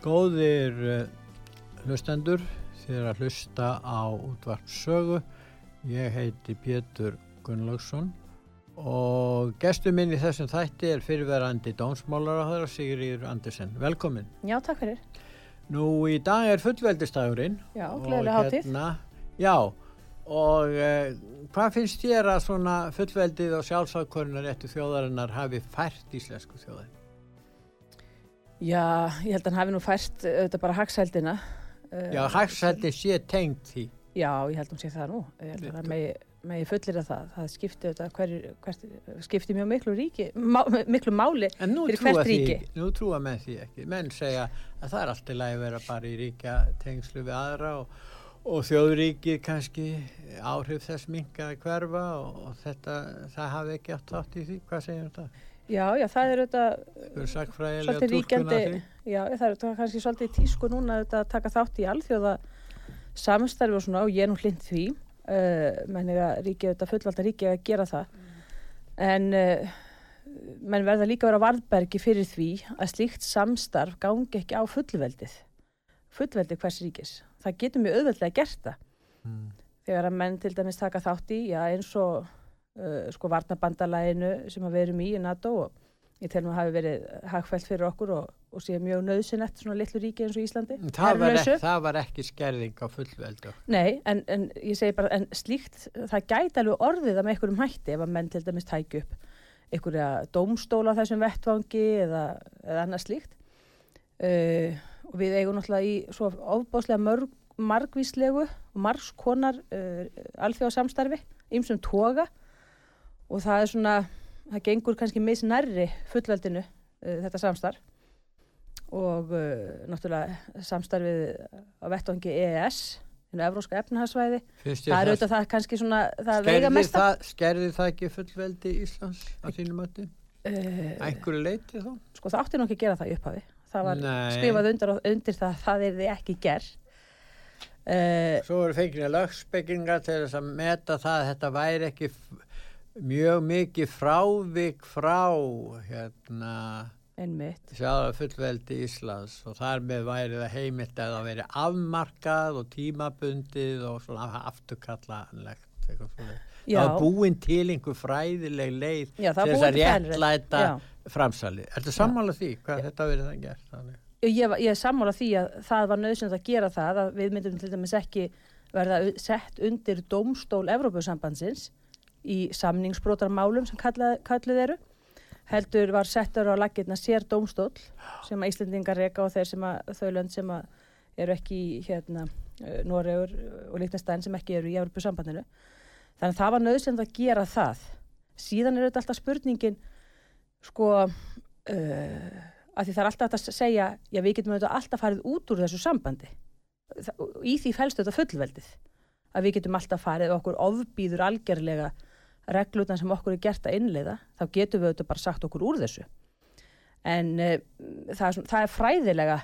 Góðir uh, hlustendur, er að hlusta á útvart sögu. Ég heiti Pétur Gunnlaugsson og gestur minn í þessum þætti er fyrirverandi dómsmálar á þeirra Sigriður Andersen. Velkomin. Já, takk fyrir. Nú í dag er fullveldistagurinn. Já, og gleðileg hátíð. já, og uh, hvað finnst þér að svona fullveldið og sjálfsákvörnunar eftir þjóðarinnar hafi fært íslensku þjóðarinnar? Já, ég held að hann hafi nú fært uh, auðvitað bara hagsældina. Uh, Já, hagsældi sé tengt því. Já, ég held að hún sé það nú. Ég held að það megi, megi fullir að það. Það skipti auðvitað hverju, hvert, skipti mjög miklu ríki, má, miklu máli En fyrir hvert ríki. ekki- nú trúa með því ekki. Menn segja að það er allt í lagi að vera bara í ríkja tengslu við aðra og, og þjóðríkið kannski áhrif þess minga að hverfa og, og þetta, það hafi ekki átt þátt í því. Hvað segir þetta? Já, já, það er auðvitað svolítið ríkjandi, já, það er auðvitað kannski svolítið tísku núna auðvitað að taka þátt í alþjóða samstarfi og svona og ég er nú hlind því, uh, menn að ríkið auðvitað fullvalda ríkið að gera það. En uh, menn verða líka að vera varðbergi fyrir því að slíkt samstarf gangi ekki á fullveldið. Fullveldið hvers ríkis. Það getur mjög auðveldlega gert það. Mm. Þegar að menn til dæmis taka þátt í, já eins og sko varnabandalæginu sem að við erum í í NATO og ég tel nú hafi verið hagfælt fyrir okkur og, og sé mjög nöðsynett svona litlu ríki eins og Íslandi. Það, var ekki, það var ekki skerðing á fullveldu. Nei, en, en ég segi bara, en slíkt, það gæti alveg orðið með einhverjum hætti ef að menn til dæmis tækju upp einhverja dómstóla þessum vettvangi eða, eða annað slíkt. Uh, og við eigum náttúrulega í svo ofbáslega mörg, margvíslegu og margskonar uh, alþjóðasamstarfi, ýmsum toga og það er svona, það gengur kannski misnærri fullveldinu uh, þetta samstarf og uh, náttúrulega samstarfið á vettvangi EES, hinn Evróska efnahagsvæði það er auðvitað það kannski svona það veiga það, skerði það ekki fullveldi Íslands á sínum öttu? uh, Einhverju leiti þá? sko það átti nú ekki að gera það í upphafi það var Nei. skrifað undir, undir það að það er ekki gert uh, Svo eru fenginni lögspekingar til þess að meta það að þetta væri ekki mjög mikið frávik frá hérna einmitt sjáða fullveldi Íslands og þar með væri það heimilt að það veri afmarkað og tímabundið og svona afturkallanlegt. Já. Það búin til einhver fræðileg leið Já, til þess að réttlæta Já. framsalið. Ertu sammála því hvað þetta verið það gert? Þannig? ég, ég er sammála því að það var nöðsynlega að gera það að við myndum til dæmis ekki verða sett undir dómstól Evrópusambandsins í samningsbrotarmálum sem kallað, kallið eru heldur var settur á laggirna sér dómstól sem að Íslendingar reka og þeir sem að þau lönd sem að eru ekki hérna, eh, Noregur og Líknastæðin sem ekki eru í Evrópusambandinu. Þannig að það var nöðsynlega að gera það. Síðan er þetta alltaf spurningin sko uh, að því það er alltaf að segja já við getum auðvitað alltaf farið út úr þessu sambandi. Í því fælst þetta fullveldið að við getum alltaf farið og okkur ofbýður algerlega reglutna sem okkur er gert að innleiða þá getum við auðvitað bara sagt okkur úr þessu. En uh, það, er, svona- það er fræðilega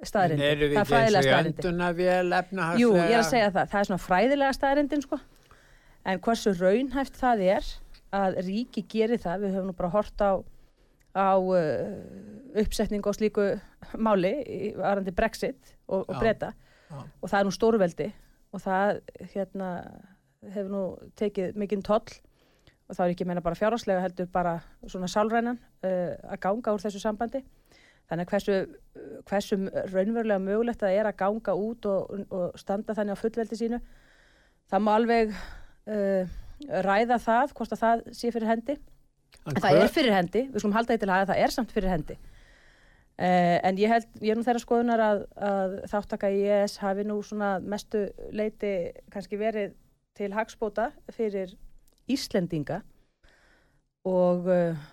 En staðrindin eru við ekki eins og vel efnahagslega? Jú, ég er að segja það, það er svona fræðilega staðrindin sko. en hversu raunhæft það er að ríki gerir það, við höfum nú bara hort á, á uh, uppsetning á slíku máli í varandi Brexit og, og breyta og það er nú stórveldi og það hérna, hefur nú tekið mikinn toll og þá er ekki meina bara fjárhagslega heldur bara svona sálrænan uh, að ganga úr þessu sambandi. Þannig að hversu, hversu raunverulega mögulegt það er að ganga út og, og standa þannig á fullveldi sínu það má alveg uh, ræða það hvort að það sé fyrir hendi. En það er fyrir hendi, við skulum halda því til að það er samt fyrir hendi. Uh, en ég held, ég er nú þeirra skoðunar að, að þáttaka í ES hafi nú svona mestu leiti kannski verið til hagspóta fyrir Íslendinga og uh,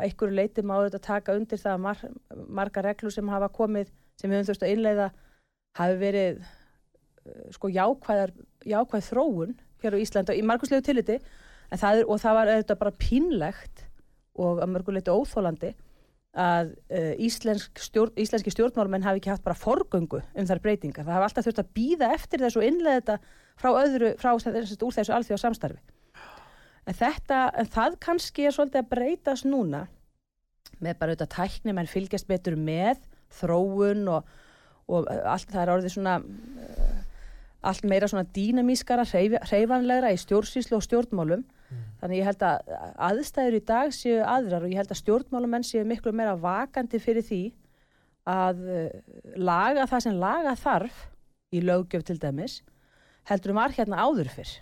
einhverju leiti má þetta taka undir það að mar marga reglur sem hafa komið sem við höfum þurft að innleiða hafi verið uh, sko jákvæðar, jákvæð þróun hér á Íslanda í margurslegu tilliti það er, og það var auðvitað bara pínlegt og að mörguleiti óþólandi að uh, íslensk stjórn, íslenski stjórnmálmenn hafi ekki haft bara forgöngu um þær breytingar. Það hafi alltaf þurft að býða eftir þessu innlega þetta frá öðru, frá þessu, úr þessu alþjóð samstarfi. En þetta, en það kannski er svolítið að breytast núna með bara auðvitað tækni, menn fylgjast betur með þróun og, og allt það er orðið svona uh, allt meira svona dýnamískara, hreyfanlegra í stjórnsýslu og stjórnmálum Mm. Þannig ég held að aðstæður í dag séu aðrar og ég held að stjórnmálamenn séu miklu meira vakandi fyrir því að eh, laga það sem laga þarf í lögjöf til dæmis heldur um að hérna áður fyrr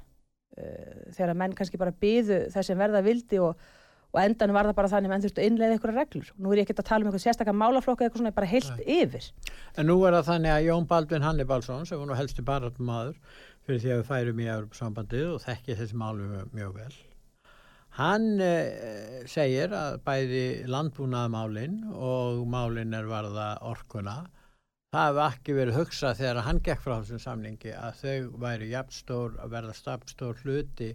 þegar að menn kannski bara byðu þess sem verða vildi og, og endan var það bara þannig að menn þurftu innlega einhverja reglur. Nú er ég ekki að tala um einhver sérstaklega málaflokka eitthvað svona bara heilt Nei. yfir. En nú er það þannig að Jón Baldvin Hannibalsson sem var nú helsti barðum maður fyrir því að við færum í Európa-sambandið og þekki þessi málu mjög vel. Hann eh, segir að bæði landbúnaðmálinn og málinn er varða orkuna. Það hefði ekki verið hugsað þegar hann gekk frá þessum samlingi að þau væri jafnstór að verða stafnstór hluti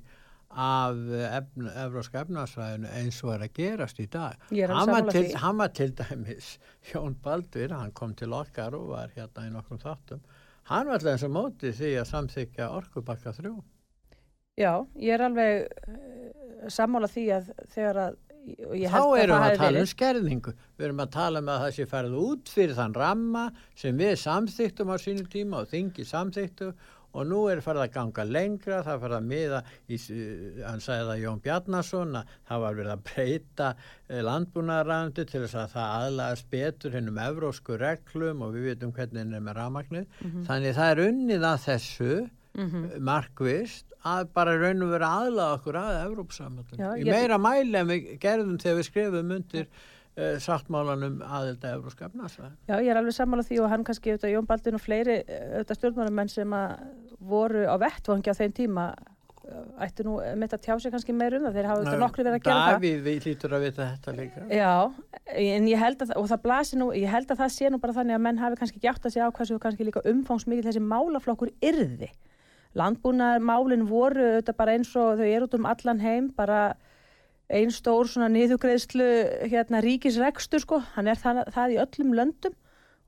af efn, Evróska efnarsvæðinu eins og er að gerast í dag. Hann var, til, hann var til dæmis Jón Baldur, hann kom til okkar og var hérna í nokkrum þáttum hann var alltaf eins og móti því að samþykja orkubakka þrjú. Já, ég er alveg uh, sammála því að þegar að Þá erum við að tala um skerðingu. Við erum að tala um að það sé farið út fyrir þann ramma sem við samþyktum á sínu tíma og þingi samþyktu og nú er farið að ganga lengra það farið að miða í, hann sagði það Jón Bjarnason að það var verið að breyta eh, landbúnaðarrandi til þess að það aðlagast betur hennum evrósku reglum og við veitum hvernig henni er með ramagnir mm -hmm. þannig það er unnið að þessu mm -hmm. markvist að bara raun og vera aðlaga okkur að Evrópsamöndum í meira mæli en við gerðum þegar við skrifum undir uh, sáttmálanum aðelda Európska efnarsvæð. Já, ég er alveg sammála því og hann kannski, auðvitað Jón Baldin og fleiri auðvitað stjórnmálamenn sem að voru á vettvangi á þeim tíma ættu nú mitt að tjá sig kannski meir um það. Þeir hafa auðvitað nokkru verið að gera Davíð, það við lítur að vita þetta líka. Já, en ég held að og það blasi nú, ég held að það sé nú bara þannig að menn hafi kannski gjátt að segja á hvað sem kannski líka umfangsmikið þessi málaflokkur yrði landbúnaðar málinn voru auðvitað bara eins og þau eru út um allan heim bara einn stór svona niðugreðslu hérna ríkisrekstur sko, hann er það, það í öllum löndum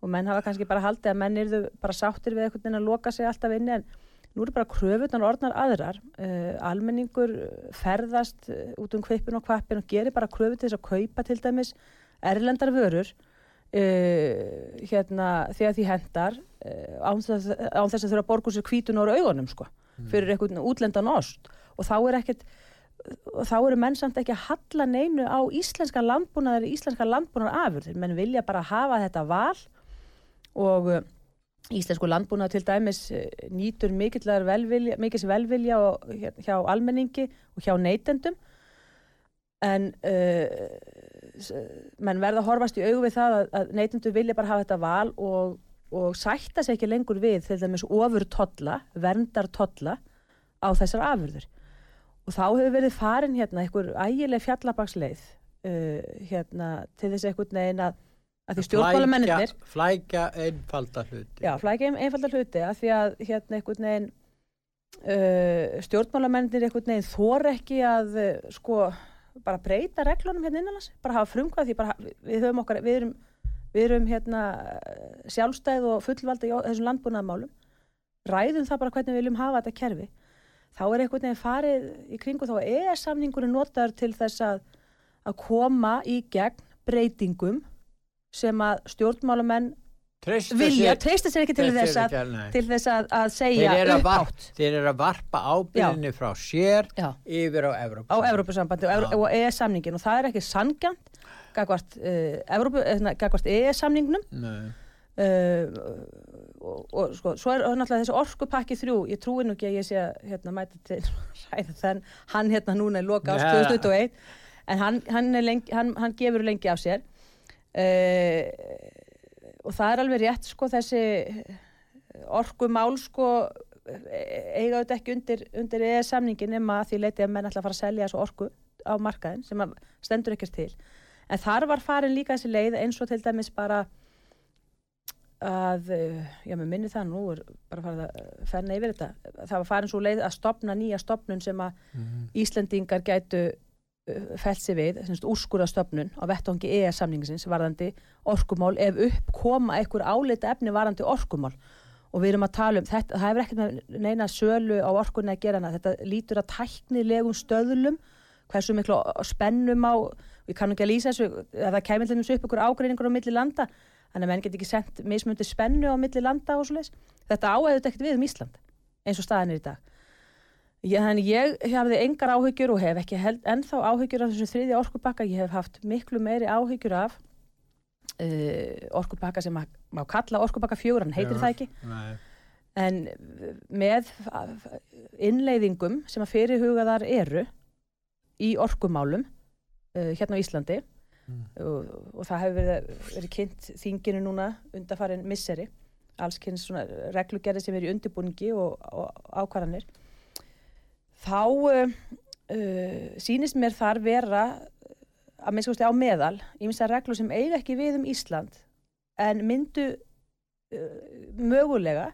og menn hafa kannski bara haldið að menn eru bara sáttir við einhvern veginn að loka sig alltaf inni en nú eru bara kröfutan orðnar aðrar. Uh, almenningur ferðast uh, út um kvipin og kvapin og gerir bara kröfu til þess að kaupa til dæmis erlendar vörur uh, hérna þegar því hendar án þess að þurfa að borga sér kvítun ára augunum sko, mm. fyrir einhvern útlendan ost. Og þá er ekkert og þá eru menn samt ekki að halla neinu á íslenska landbúnaðar íslenska landbúnaðar afur, menn vilja bara hafa þetta val og uh, íslensku landbúnaðar til dæmis uh, nýtur velvilja, mikils velvilja og, hjá almenningi og hjá neytendum. En uh, menn verða að horfast í augu við það að, að neytendur vilja bara hafa þetta val og, og sætta sér ekki lengur við til dæmis ofur totla, verndar totla á þessar afurður og þá hefur verið farin hérna einhver ægileg fjallabagsleið uh, hérna til þess einhvern veginn að, að því stjórnmálamennir flækja einfalda hluti. Já, flækja einfalda hluti að því að hérna einhvern veginn uh, stjórnmálamennir einhvern veginn þor ekki að uh, sko bara breyta reglunum hérna innanlands bara hafa frumkvæð því bara við höfum okkar við erum, við erum hérna sjálfstæð og fullvalda í þessum landbúnaðamálum ræðum það bara hvernig við viljum hafa þetta kerfi. Þá er einhvern veginn farið í kringu þá er samningurinn notar til þess að, að koma í gegn breytingum sem að stjórnmálamenn Treysta vilja, treysta sér ekki til þess að, til þess að, að segja að, þeir eru að varpa ábyrðinni frá sér Já. yfir á Evrópusambandi á Evrópusambandi og, og EES-samningin og það er ekki sangjant gagvart uh, EES-samningnum uh, og, og sko, svo er náttúrulega þessi orkupakki þrjú, ég trúi nú ekki að ég sé að hérna, mæta til ræða þann hann hérna núna er loka ást 2021 en hann, hann, lengi, hann, hann gefur lengi af sér. Uh, og það er alveg rétt sko þessi orkumál sko eiga auðvitað ekki undir, undir EES samningin nema að því leiti að menn ætla að fara að selja þessu orku á markaðin sem stendur ekkert til en þar var farin líka þessi leið eins og til dæmis bara að, já mér minni það nú er bara farið að ferna yfir þetta það var farin svo leið að stopna nýja stopnun sem að mm. Íslandingar gætu fælt sér við, úrskurðastofnun á vettangi EES samningsins varðandi orkumál ef upp koma einhver áleita efni varðandi orkumál. Og við erum að tala um þetta, það hefur ekkert neina sölu á orkunni að gera hana, þetta lítur að tæknilegum stöðlum hversu miklu spennum á við kannum ekki að lýsa þessu, að það kemur til þessu upp ykkur ágreiningur á milli landa þannig að menn get ekki sendt mismundi spennu á milli landa og svo leiðis, þetta áæður ekkert við um Ísland, eins og staðin er í dag þannig ég hafði engar áhyggjur og hef ekki held, ennþá áhyggjur af þessu þriðja orkubakka, ég hef haft miklu meiri áhyggjur af uh, orkubakka sem má kalla orkubakka fjögur, hann heitir Já, það ekki nei. en með innleiðingum sem að fyrirhugaðar eru í orkumálum uh, hérna á Íslandi mm. og, og það hefur verið, verið kynnt þinginu núna undarfarin misseri allskynns reglugerði sem er í undirbúningi og, og ákvarðanir þá uh, uh, sínist mér þar vera að minnst á meðal í minnst að reglu sem eiga ekki við um Ísland en myndu uh, mögulega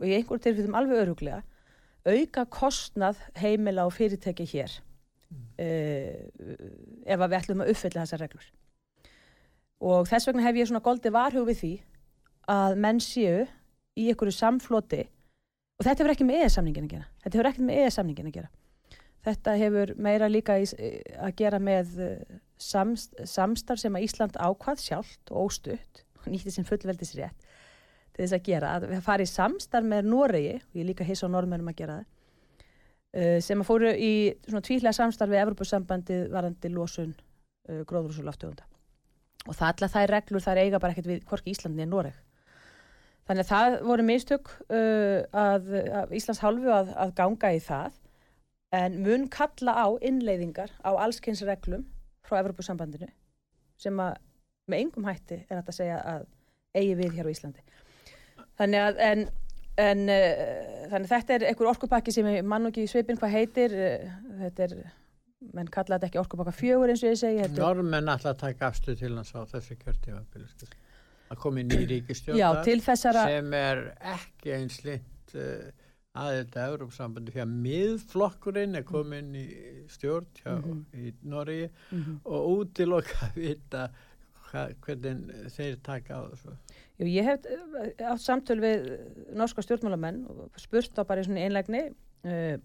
og í einhver tilfellum alveg öruglega auka kostnað heimila og fyrirtæki hér mm. ef við ætlum að uppfylla þessar reglur og þess vegna hef ég svona goldi varhug við því að menn séu í einhverju samfloti og þetta hefur ekki með EES-samningin að gera þetta hefur ekki með EES-samningin að gera Þetta hefur meira líka í, að gera með eh, samst, samstarf sem að Ísland ákvað sjálft og óstutt og nýtti sem fullveldisrétt til þess að gera, að við farið samstarf með Noregi, og ég líka hiss á normönum að gera það, uh, sem að fóru í svona tvíhlega samstarf við Evropasambandið varandi losun gróður og loftegunda. Og það þær reglur þær eiga bara ekkert við hvorki Íslandin er Noreg. Þannig að það voru mistök uh, að, að Íslands hálfu að, að ganga í það. En mun kalla á innleiðingar á allskynnsreglum frá Evropasambandinu sem að með engum hætti er þetta að segja að eigi við hér á Íslandi. Þannig að en, en uh, þannig þetta er einhver orkupakki sem mann og ekki svipin hvað heitir. Uh, þetta er, menn kalla þetta ekki orkupakka fjögur eins og ég segi Normenn alltaf taka afstuð til hans á þessu kjörti að komi nýri ríkistjóta sem er ekki einslitt uh, aðeins að Európsambandi því að miðflokkurinn er komin í stjórn hjá, mm -hmm. í Noregi mm -hmm. og útilokka að vita hva, hvernig þeir taka á þessu. Jú, ég hef eh, átt samtöl við norska stjórnmálamenn og spurt á bara í svona einlegni uh, eh,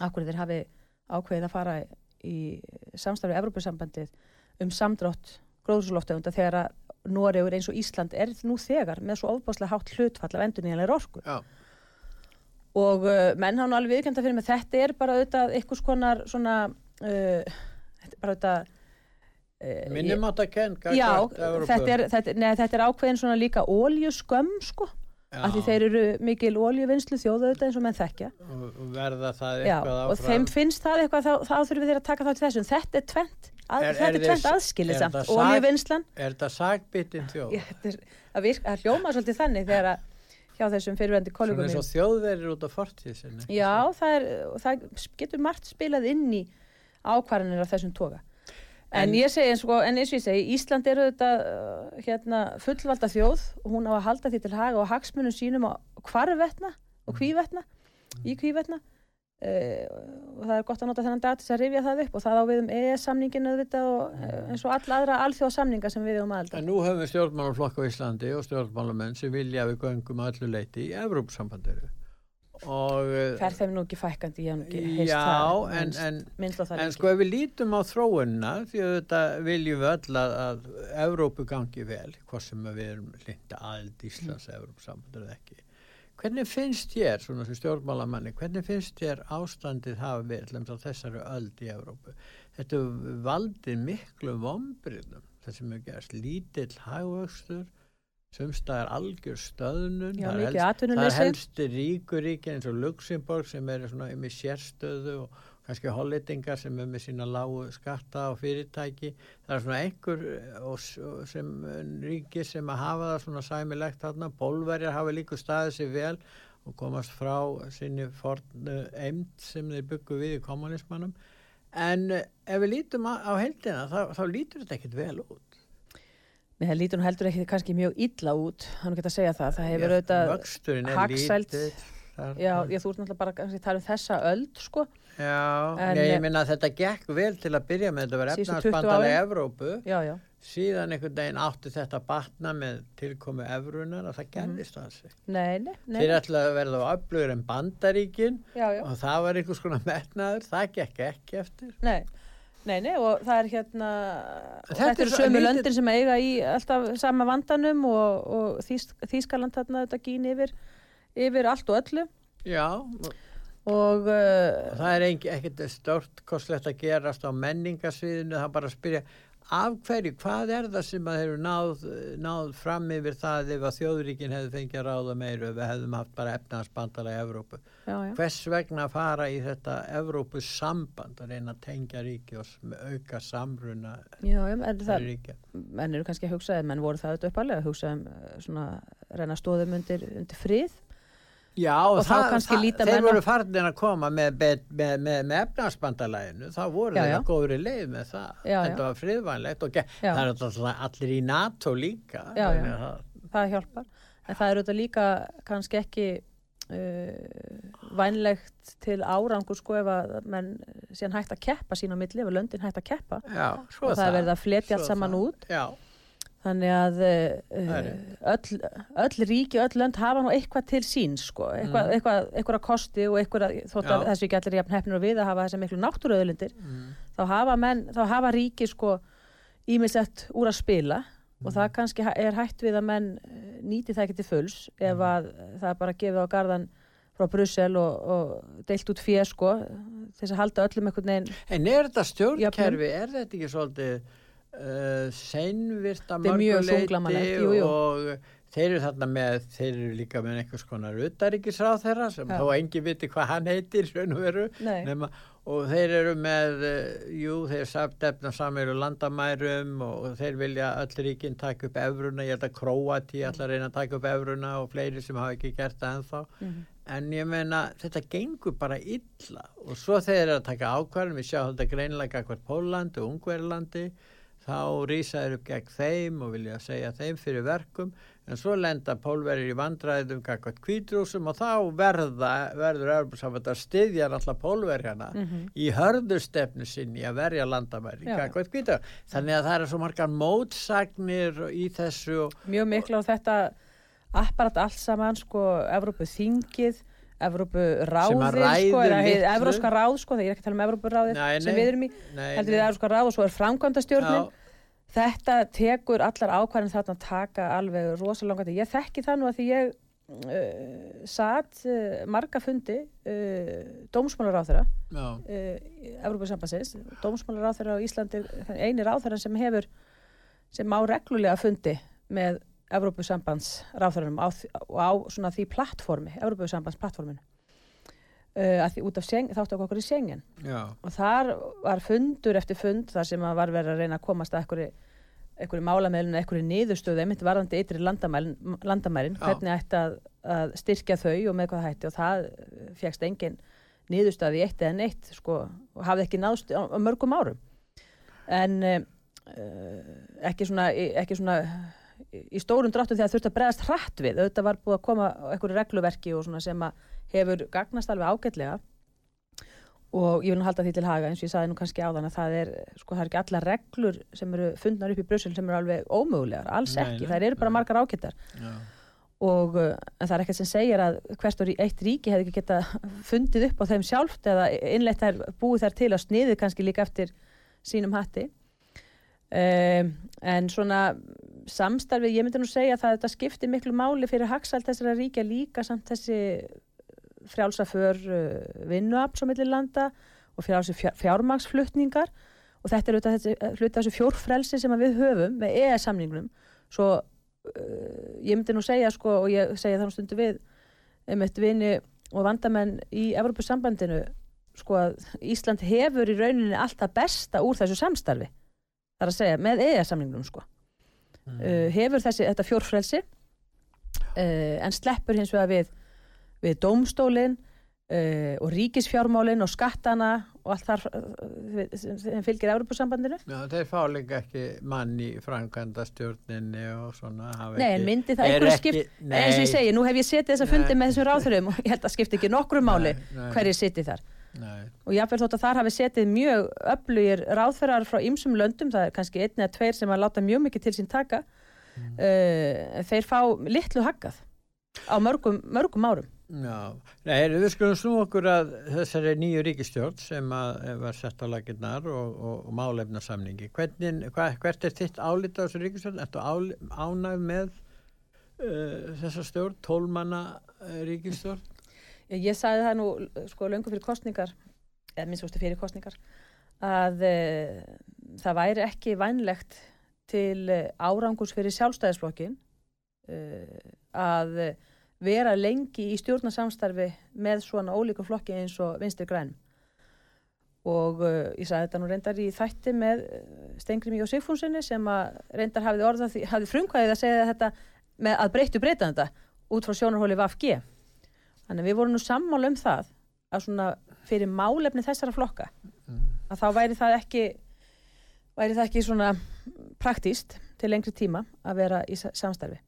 akkur þeir hafi ákveðið að fara í samstarfið Európsambandið um samdrátt gróðsólóftegunda þegar að Noregur eins og Ísland er nú þegar með svo ofbáslega hátt hlutfall af endur nýjanlega orku. Já. Og uh, menn hafa nú alveg viðkjönda fyrir mig þetta er bara auðvitað einhvers konar svona uh, þetta er bara auðvitað uh, minnum átt að kenn já, þetta er, þetta, er ákveðin svona líka óljuskömm sko af því þeir eru mikil óljuvinnslu þjóðu auðvitað eins og menn þekkja. Og verða það eitthvað áfram og þeim finnst það eitthvað þá, þá þurfum við að taka það til þessum þetta er tvent, að, er, þetta er tvent aðskilið samt, óljuvinnslan Er þetta sagbitinn þjóð? Það hljóma svolítið þannig þegar að hjá þessum fyrirvendi kollegum Svona eins og þjóðverðir út á fortíð sinni. Já, það, er, það getur margt spilað inn í ákvarðanir af þessum toga. En, en ég segi eins og, en eins og ég segi Ísland eru þetta uh, hérna, fullvalda þjóð og hún á að halda því til haga og hagsmunum sínum á hvarvetna og hvívetna í hvívetna. Uh, og það er gott að nota þennan dag til að rifja það upp og það á við um EES-samninginu og uh, eins og alla aðra alþjóðsamninga sem við um aðelda. En nú höfum við stjórnmálaflokk á Íslandi og stjórnmálamenn sem vilja við göngum allu leiti í Evrópsambandiru og... Uh, Fer þeim nú ekki fækandi, ég hef nú ekki heist já, það. En, en, en, en sko ef við lítum á þróunna, því að þetta viljum við öll að, að Evrópu gangi vel, hvað sem við erum linda aðeld Íslands mm. Evrópsambandir eða ekki Hvernig finnst þér, svona sem stjórnmálamanni, hvernig finnst þér ástandið hafa verið á þessari öld í Evrópu? Þetta valdi miklu vombriðnum, það sem er gerst lítill hagvöxtur, sumstaðar algjör stöðnun, Já, það, helst, það helst ríkuríki eins og Luxemburg sem er svona með sérstöðu og kannski hollitingar sem er með sína lágu skatta og fyrirtæki. Það er svona einhver eh, sem ríki sem að hafa það svona sæmilegt þarna. Bólverjar hafa líka staðið sér vel og komast frá sinni fornu eimt sem þeir byggu við í kommunismannum. En eh, ef við lítum á, heldina þá, þá lítur þetta ekkit vel út. Nei, það lítur heldur ekki kannski mjög illa út, hann geta að segja það. Það hefur auðvitað þar- Já, ég, þú ert náttúrulega bara að tala um þessa öld, sko. Já, En, nei, eh, ég minna að þetta gekk vel til að byrja með þetta var Síðustu 20 efnarsbandalega árin. Evrópu Já, já. síðan einhvern veginn átti þetta batna með tilkomu Evrunar og Mhm. það gerðist það sig. Nei, nei, nei. Þeir ætlaði að verða á öflugur en bandaríkin Já, já. og það var einhvers konar metnaður, það gekk ekki eftir. Nei, nei, nei, og það er hérna, Þetta þetta, er eru sömu lítið- löndin sem eiga í alltaf sama vandanum og, og Þýsk, Þýskaland þarna þetta gín yfir, yfir allt og öllu Já, og og uh, það er ekkert stort kostlegt að gerast á menningasviðinu, það er bara að spyrja af hverju, hvað er það sem að eru náð, náð fram yfir það ef að þjóðríkin hefði fengið að ráða meiru ef við hefðum haft bara efnaðarsbandalega í Evrópu. já, já, Hvers vegna fara í þetta Evrópu samband að reyna að tengja ríki og auka samruna já, já, en það, ríkja? menn eru kannski að hugsa, menn voru það auðvitað uppalega, að hugsa um uh, svona, reyna stóðum undir, undir frið Já, Og þá kannski líta þeir menn á- voru farnir að koma með, með, með, með, efnarsbandalæginu, þá voru þeir að góðri leið með það. Já, Þetta já. var friðvænlegt og það er alltaf allir í NATO líka. Það- það hjálpar, en það er auðvitað líka kannski ekki uh, vænlegt til árangur sko ef að menn síðan hægt að keppa sín á milli, ef að löndin hægt að keppa. Og það er verið að fletja allt saman það. út. Já, þannig að uh, öll, öll ríki, öll lönd hafa nú eitthvað til sín sko, eitthvað, Mm. eitthvað, eitthvað kosti og eitthvað, þótt að þessu ekki allir jafn hefnir og við að hafa þessi miklu náttúruauðlindir mm. þá hafa menn, þá hafa ríki sko ímislegt úr að spila og það kannski ha- er hætt við að menn eh, nýti það ekki til fulls ef að það er bara gefið á gardan frá Brussel og, og deilt út fér sko þess að halda öllum einhvern veginn En er þetta stjórnkerfi, er þetta ekki svolítið uh, seinvirt að Þetta er mjög mörgu þunglamalegt, leyti jú, jú. og þeir eru þarna með, þeir eru líka með einhvers konar utaríkisráð þeirra sem Já. þó engi viti hvað hann heitir veru nema, og þeir eru með, uh, jú, þeir samtefna samir og landamærum og þeir vilja öll ríkinn taka upp efruna, ég held að Króati ætla að reyna að taka upp efruna og fleiri sem hafa ekki gert það ennþá Mhm. en ég meina þetta gengur bara illa og svo þeir eru að taka ákvarðin við sjáum þetta greinilega hvert Pólandi og Ungverlandi þá rýsa þeir upp gegn þeim og vilja segja þeim fyrir verkum en svo lenda pólverið í vandræðum kakvat kvítrúsum og þá verða, verður Európa-samband að styðja náttúrulega pólverjana Mhm. í hörðustefnu sinni að verja landamæri Já. kakvat kvítrúsum þannig að það eru svo margar mótsagnir í þessu og mjög miklu á þetta apparat allt saman sko Evrópu þingið Evrópu ráðið sko. Evróska ráð sko, ég er ekki að tala um Evrópu ráðið Nei, sem nei. við erum í, heldur við Evróska ráð og svo er framkvæmdastjórnin Já. þetta tekur allar ákvæðin þarna að taka alveg rosalangandi. Ég þekki það nú að því ég uh, satt uh, marga fundi uh, dómsmálaráþara Já. uh, Evrópusambansins dómsmálaráþara á Íslandi er eini ráþara sem hefur sem á reglulega fundi með Evrópusambandsráþaranum á, á svona því plattformi Evrópusambandsplattforminu uh, út af þáttu okkur í Schengen Já. og þar var fundur eftir fund þar sem var verið að reyna að komast að einhverju, málameilinu, einhverju niðurstöðu einmitt varðandi ytri landamærin, landamærin Já. hvernig ætti að, að styrkja þau og með hvað hætti og það fegst engin niðurstöði eitt eða neitt sko, og hafði ekki náðst á, á mörgum árum en uh, ekki svona, ekki svona í stórum dráttum þegar þurfti að bregðast hratt við. Auðvitað var búið að koma á einhverju regluverki og svona sem að hefur gagnast alveg ágætlega. Og ég vil nú halda því til haga eins og ég saði nú kannski áðan að það er, sko það er ekki alla reglur sem eru fundnar upp í Brussel sem eru alveg ómögulegar, alls Nei, ekki, þær eru bara nei. margar ágættar Já. og uh, það er ekkert sem segir að hvert og eitt ríki hefði ekki geta fundið upp á þeim sjálft eða innleitt þær búið þær til að sniðið kannski líka eftir sínum hatti um, en svona samstarfið, ég myndi nú segja að þetta skiptir miklu máli fyrir hagsalt þessara ríkja líka samt þessi frjálsaför uh, vinnuafl svo millir landa og frjálsi fjár, fjármagsflutningar og þetta er auðvitað þessi, af þessu fjórfrelsi sem við höfum með EES-samningnum svo uh, ég myndi nú segja sko og ég segja þannig stundu við um eitt vini og vandamenn í Evrópusambandinu sko að Ísland hefur í rauninni alltaf besta úr þessu samstarfi þar að segja með EES-samningnum sko. Mm. uh, hefur þessi, þetta fjórfrelsi uh, en sleppur hins vegar við við dómstólin uh, og ríkisfjármálin og skattana og allt þar uh, sem, fylgir Európusambandinu Já, þeir fá líka ekki mann í framkvæmda stjórninni og svona Nei, en myndi það er einhverju skipt eins og ég segi, nú hef ég setið þess að fundi með þessum ráþurum og ég held að skipti ekki nokkru máli hverju sitið þar Nei. og jáfnvel þótt að þar hafi setið mjög öflugir ráðferðar frá ýmsum löndum, það er kannski einn eða tveir sem að láta mjög mikið til sín taka uh, þeir fá litlu haggað á mörgum, mörgum árum Já, Nei, við skulum snú okkur að þessari nýju ríkistjórn sem að var sett á laginnar og, og, og málefnasamningi. Hvernig, hva, hvert er þitt álít á þessu ríkistjórn? Ertu ánægð með uh, þessa stjórn, tólmanna ríkistjórn? Ég sagði það nú sko löngu fyrir kostningar eða minnst fyrir kostningar að uh, það væri ekki vænlegt til uh, árangurs fyrir sjálfstæðisflokkin uh, að uh, vera lengi í stjórnarsamstarfi með svona ólíku flokki eins og vinstri grænum og uh, ég sagði þetta nú reyndar í þætti með Stengrimi og Sigfúnsinni sem að reyndar hafði orða því, hafði frumkvæðið að segja þetta með að breyttu breyta þetta út frá sjónarhóli VFG þannig við vorum nú sammála um það að svona fyrir málefni þessara flokka að þá væri það ekki væri það ekki svona praktíst til lengri tíma að vera í sa- samstarfi.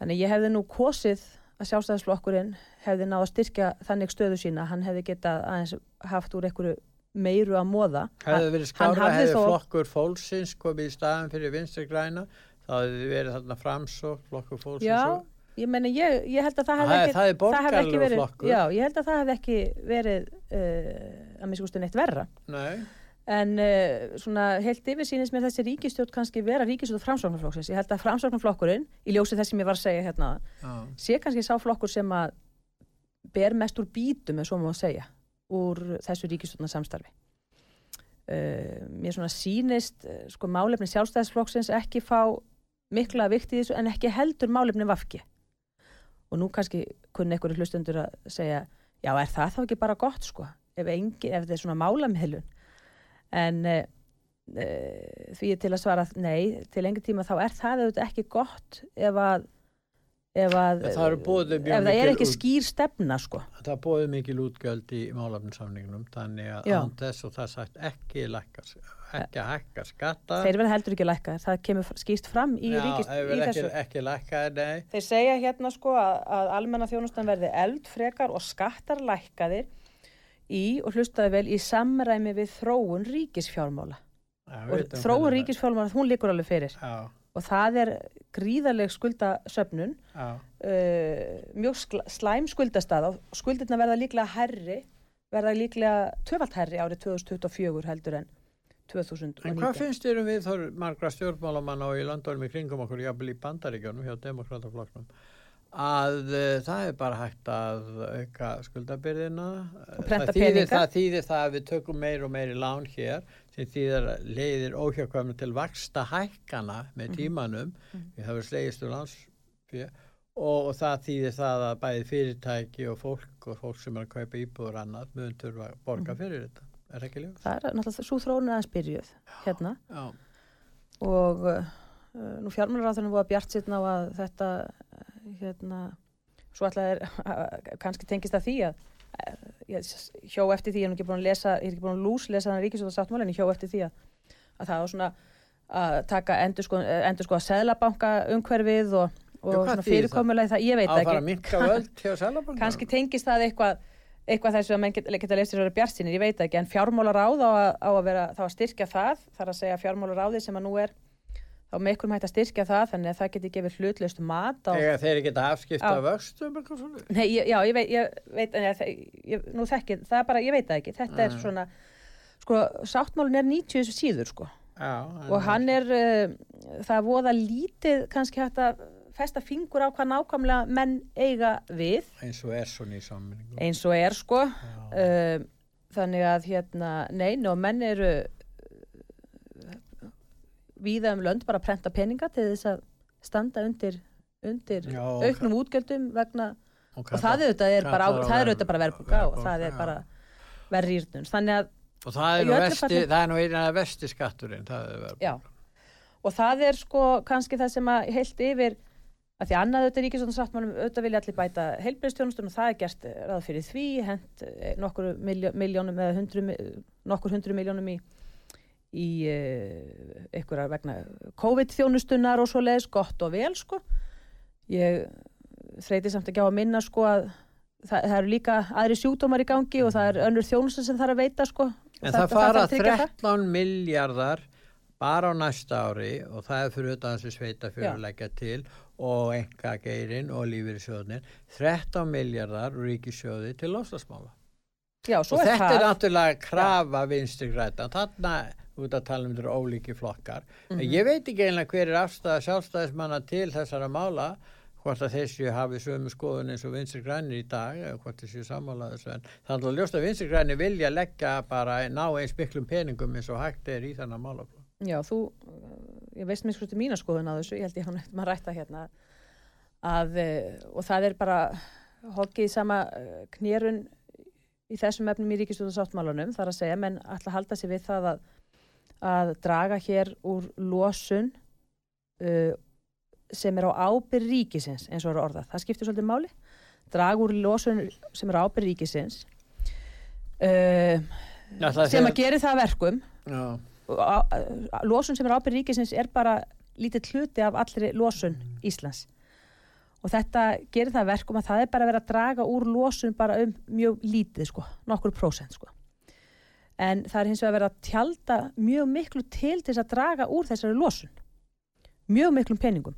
Þannig ég hefði nú kosið að sjálfstæðisflokkurinn hefði náð að styrkja þannig stöðu sína hann hefði getað aðeins haft úr einhverju meiru að móða Hefði verið skára, hefði þó- flokkur fólksins komið í staðan fyrir vinstri græna, þá hefði verið þarna framsók, flokkur fólksins og... ég meni ég, ég held að það Það er- ekki það ekki verið. Já, ég held að það hefði ekki verið uh, að mér skustu neitt verra Nei, En uh, svona heilt yfir sýnist mér þessi ríkistjórn kannski vera ríkistjórn framsóknarflokksins. Ég held að framsóknarflokkurinn, í ljósi þess sem ég var að segja hérna, já, sé kannski sá flokkur sem að ber mest úr bítum, eins og maður að segja, úr þessu ríkistjórnar samstarfi. Uh, mér svona sýnist, uh, sko, málefni sjálfstæðisflokksins ekki fá mikla vikt í þessu en ekki heldur málefni vafki. Og nú kannski kunni einhverju hlustundur að segja, já, er það þá ekki bara gott, sko, ef, engi, ef þetta er svona málamhilun en uh, uh, því er til að svara nei, til lengi tíma þá er það auðvitað ekki gott ef að ef, að, Það mjög ef það er ekki skýr stefna sko. það bóði mikil útgjöld í málefnsamningnum, þannig að án þess og það er sagt ekki lækka, ekki að hækka skatta. þeir verða heldur ekki lækka það kemur skýrt fram í, Já, ríkist, ekki, ekki lækka, nei. þeir segja hérna sko að, að almenna þjónustan verði eldfrekar og skattar lækkaðir í og hlustaði vel í samræmi við þróun ríkisfjármála. Já, og þróun ríkisfjármála hún líkur alveg fyrir. Já, og það er gríðarleg skuldasöfnun já, uh, mjög slæm skuldastað og skuldirna verða líklega herri verða líklega tvöfalt herri árið 2024 heldur en 2019 En hvað finnst þér um við þar margra stjórnmálamanna og í landónum í kringum okkur, jafnvel í bandaríkjónum hjá demokrataflokknum, að uh, það er bara hægt að auka skuldabyrðina. Og prenta peninga. það þýðir það að við tökum meir og meiri lán hér sem þýðir leiðir óhjákvæmum til vaksta hækkana Mhm. með tímanum, við höfum slegist úr landsfjö og, og það þýðir það að bæði fyrirtæki og fólk og fólk sem er að kaupa íbúður annað mun þurfa að Mhm. borga fyrir þetta. Er ekki ljós? það er náttúrulega svo þróun aðeins byrjuð hérna Já. og uh, nú fjármálaráðunum voru bjart sitt ná að þetta uh, hérna svo alltaf er kannski tengist að því að uh, ég hjó eftir því, ég er ekki búin að lesa ég er ekki búin að lús lesa þannig ríkisvölda sáttmáli en ég hjó eftir því að, að það var svona að taka endur sko, endur sko að seðlabanka umhverfið og, og hvað svona fyrirkomulega það, ég veit Á að að ekki minka völd hjá Sælabanka? kannski tengist það eitthvað eitthvað þessu að menn geta, geta lesið að vera bjart sinni, ég veit ekki, en fjármálaráð á á að vera, þá að styrkja það, þar að segja fjármálaráði sem að nú er þá með ykkur hægt að styrkja það, þannig að það geti gefið hlutlaust mat á, Eða þeir geta afskipta Já. vöxtum eitthvað svona? nei, já, ég veit, ég veit en ég, ég, nú þekki, það er bara, ég veit það ekki, þetta er Nei. svona, sko, sáttmálun er 90 síður, sko, Já. og hann er, uh, það voða lítið kannski hægt að festa fingur á hvað nákvæmlega menn eiga við, Eins og er svona í sammenningu. eins og er, sko, uh, þannig að hérna, nein og menn eru víða um lönd bara að prenta peninga til þess að standa undir, undir Já, auknum útgjöldum vegna, og kallar- það auðvitað er er bara verðbúka og það er bara verður rýrnum. Þannig að, Og það er nú vesti, það er nú eina vesti skatturinn, það er já, og það er sko kannski það sem að heilt yfir að því annað auðvitað ríkisvöldum sáttmálum auðvitað vilja allir bæta heilbreyðstjónustun og það er gert ráð fyrir því, hent eh, nokkur miljó, miljónum eða hundru, nokkur hundru miljónum í í uh, einhverja vegna COVID-þjónustunar og svo leiðis gott og vel sko ég þreyti samt ekki á að minna sko að það, það eru líka aðri sjúkdómar í gangi og það er önnur þjónustan sem þarf að veita sko En þetta- það fara það. 13 miljardar bara á næsta ári og það er fyrir þetta þessi sveita fyrir Já. að leggja til og enga geirin og lífyrirsjóðnir 13 miljardar ríkisjóði til lofslagsmála. Og er þetta það er náttúrulega krafa vinstri græta. Þarna út að tala um þetta ólíki flokkar. En Mhm. ég veit ekki einlega hver er afstæða sjálfstæðismanna til þessara mála hvort að þessi hafi sömu skoðun eins og vinstri grænir í dag hvort þessu en þannig að ljóst að vinstri grænir vilja leggja bara ná eins miklum peningum eins og hægt er í þannig málaflokk. Já, þú, ég veist mér sko mína skoðun á þessu, ég held ég hann eftir maður rætta hérna að, uh, og það er bara hoggið í sama uh, knérun í þessum efnum í ríkistjóðasáttmálanum, þar að segja, menn ætla að halda sig við það að, að draga hér úr losun uh, sem er á ábyrð ríkisins, eins og er orðað. Það skiptir svolítið máli. Draga úr losun sem er á ábyrð ríkisins uh, sem að gera það að verkum Já, losun sem er ábyrð ríkisins er bara lítið hluti af allri losun Íslands. Og þetta gerir það að verkum að það er bara vera að draga úr losun bara um mjög lítið sko, nokkur prósent sko. En það er hins vegar vera að tjalda mjög miklu til þess að draga úr þessari losun. Mjög miklum peningum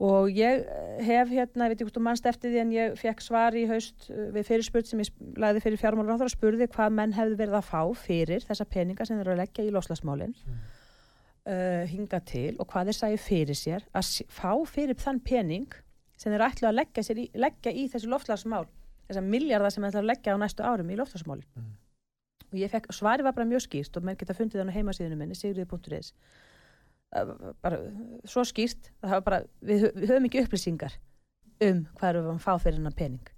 og ég eh, hef hérna, ég veit ekki hvort þú mannst eftir því en ég fekk svar í haust eh, við fyrirspurt sem ég lagði fyrir fjármálur og spurði hvað menn hefðu verið að fá fyrir þessa peninga sem þeir eru að leggja í loslasmálin uh, hinga til og hvað þeir sæði fyrir sér að fá fyrir þann pening sem þeir ætlu að leggja, í, leggja í þessi loftslagsmál þessar miljardar sem þeir ætlu að leggja á næstu árum í loftslagsmálin. Mm. og ég fekk, svari var bara mjög skýrt og menn geta fundið þannig heimasíðinu minni, sigriði.is bara svo skýrt bara, við, við höfum ekki upplýsingar um hvað erum við að fá fyrir hennar pening.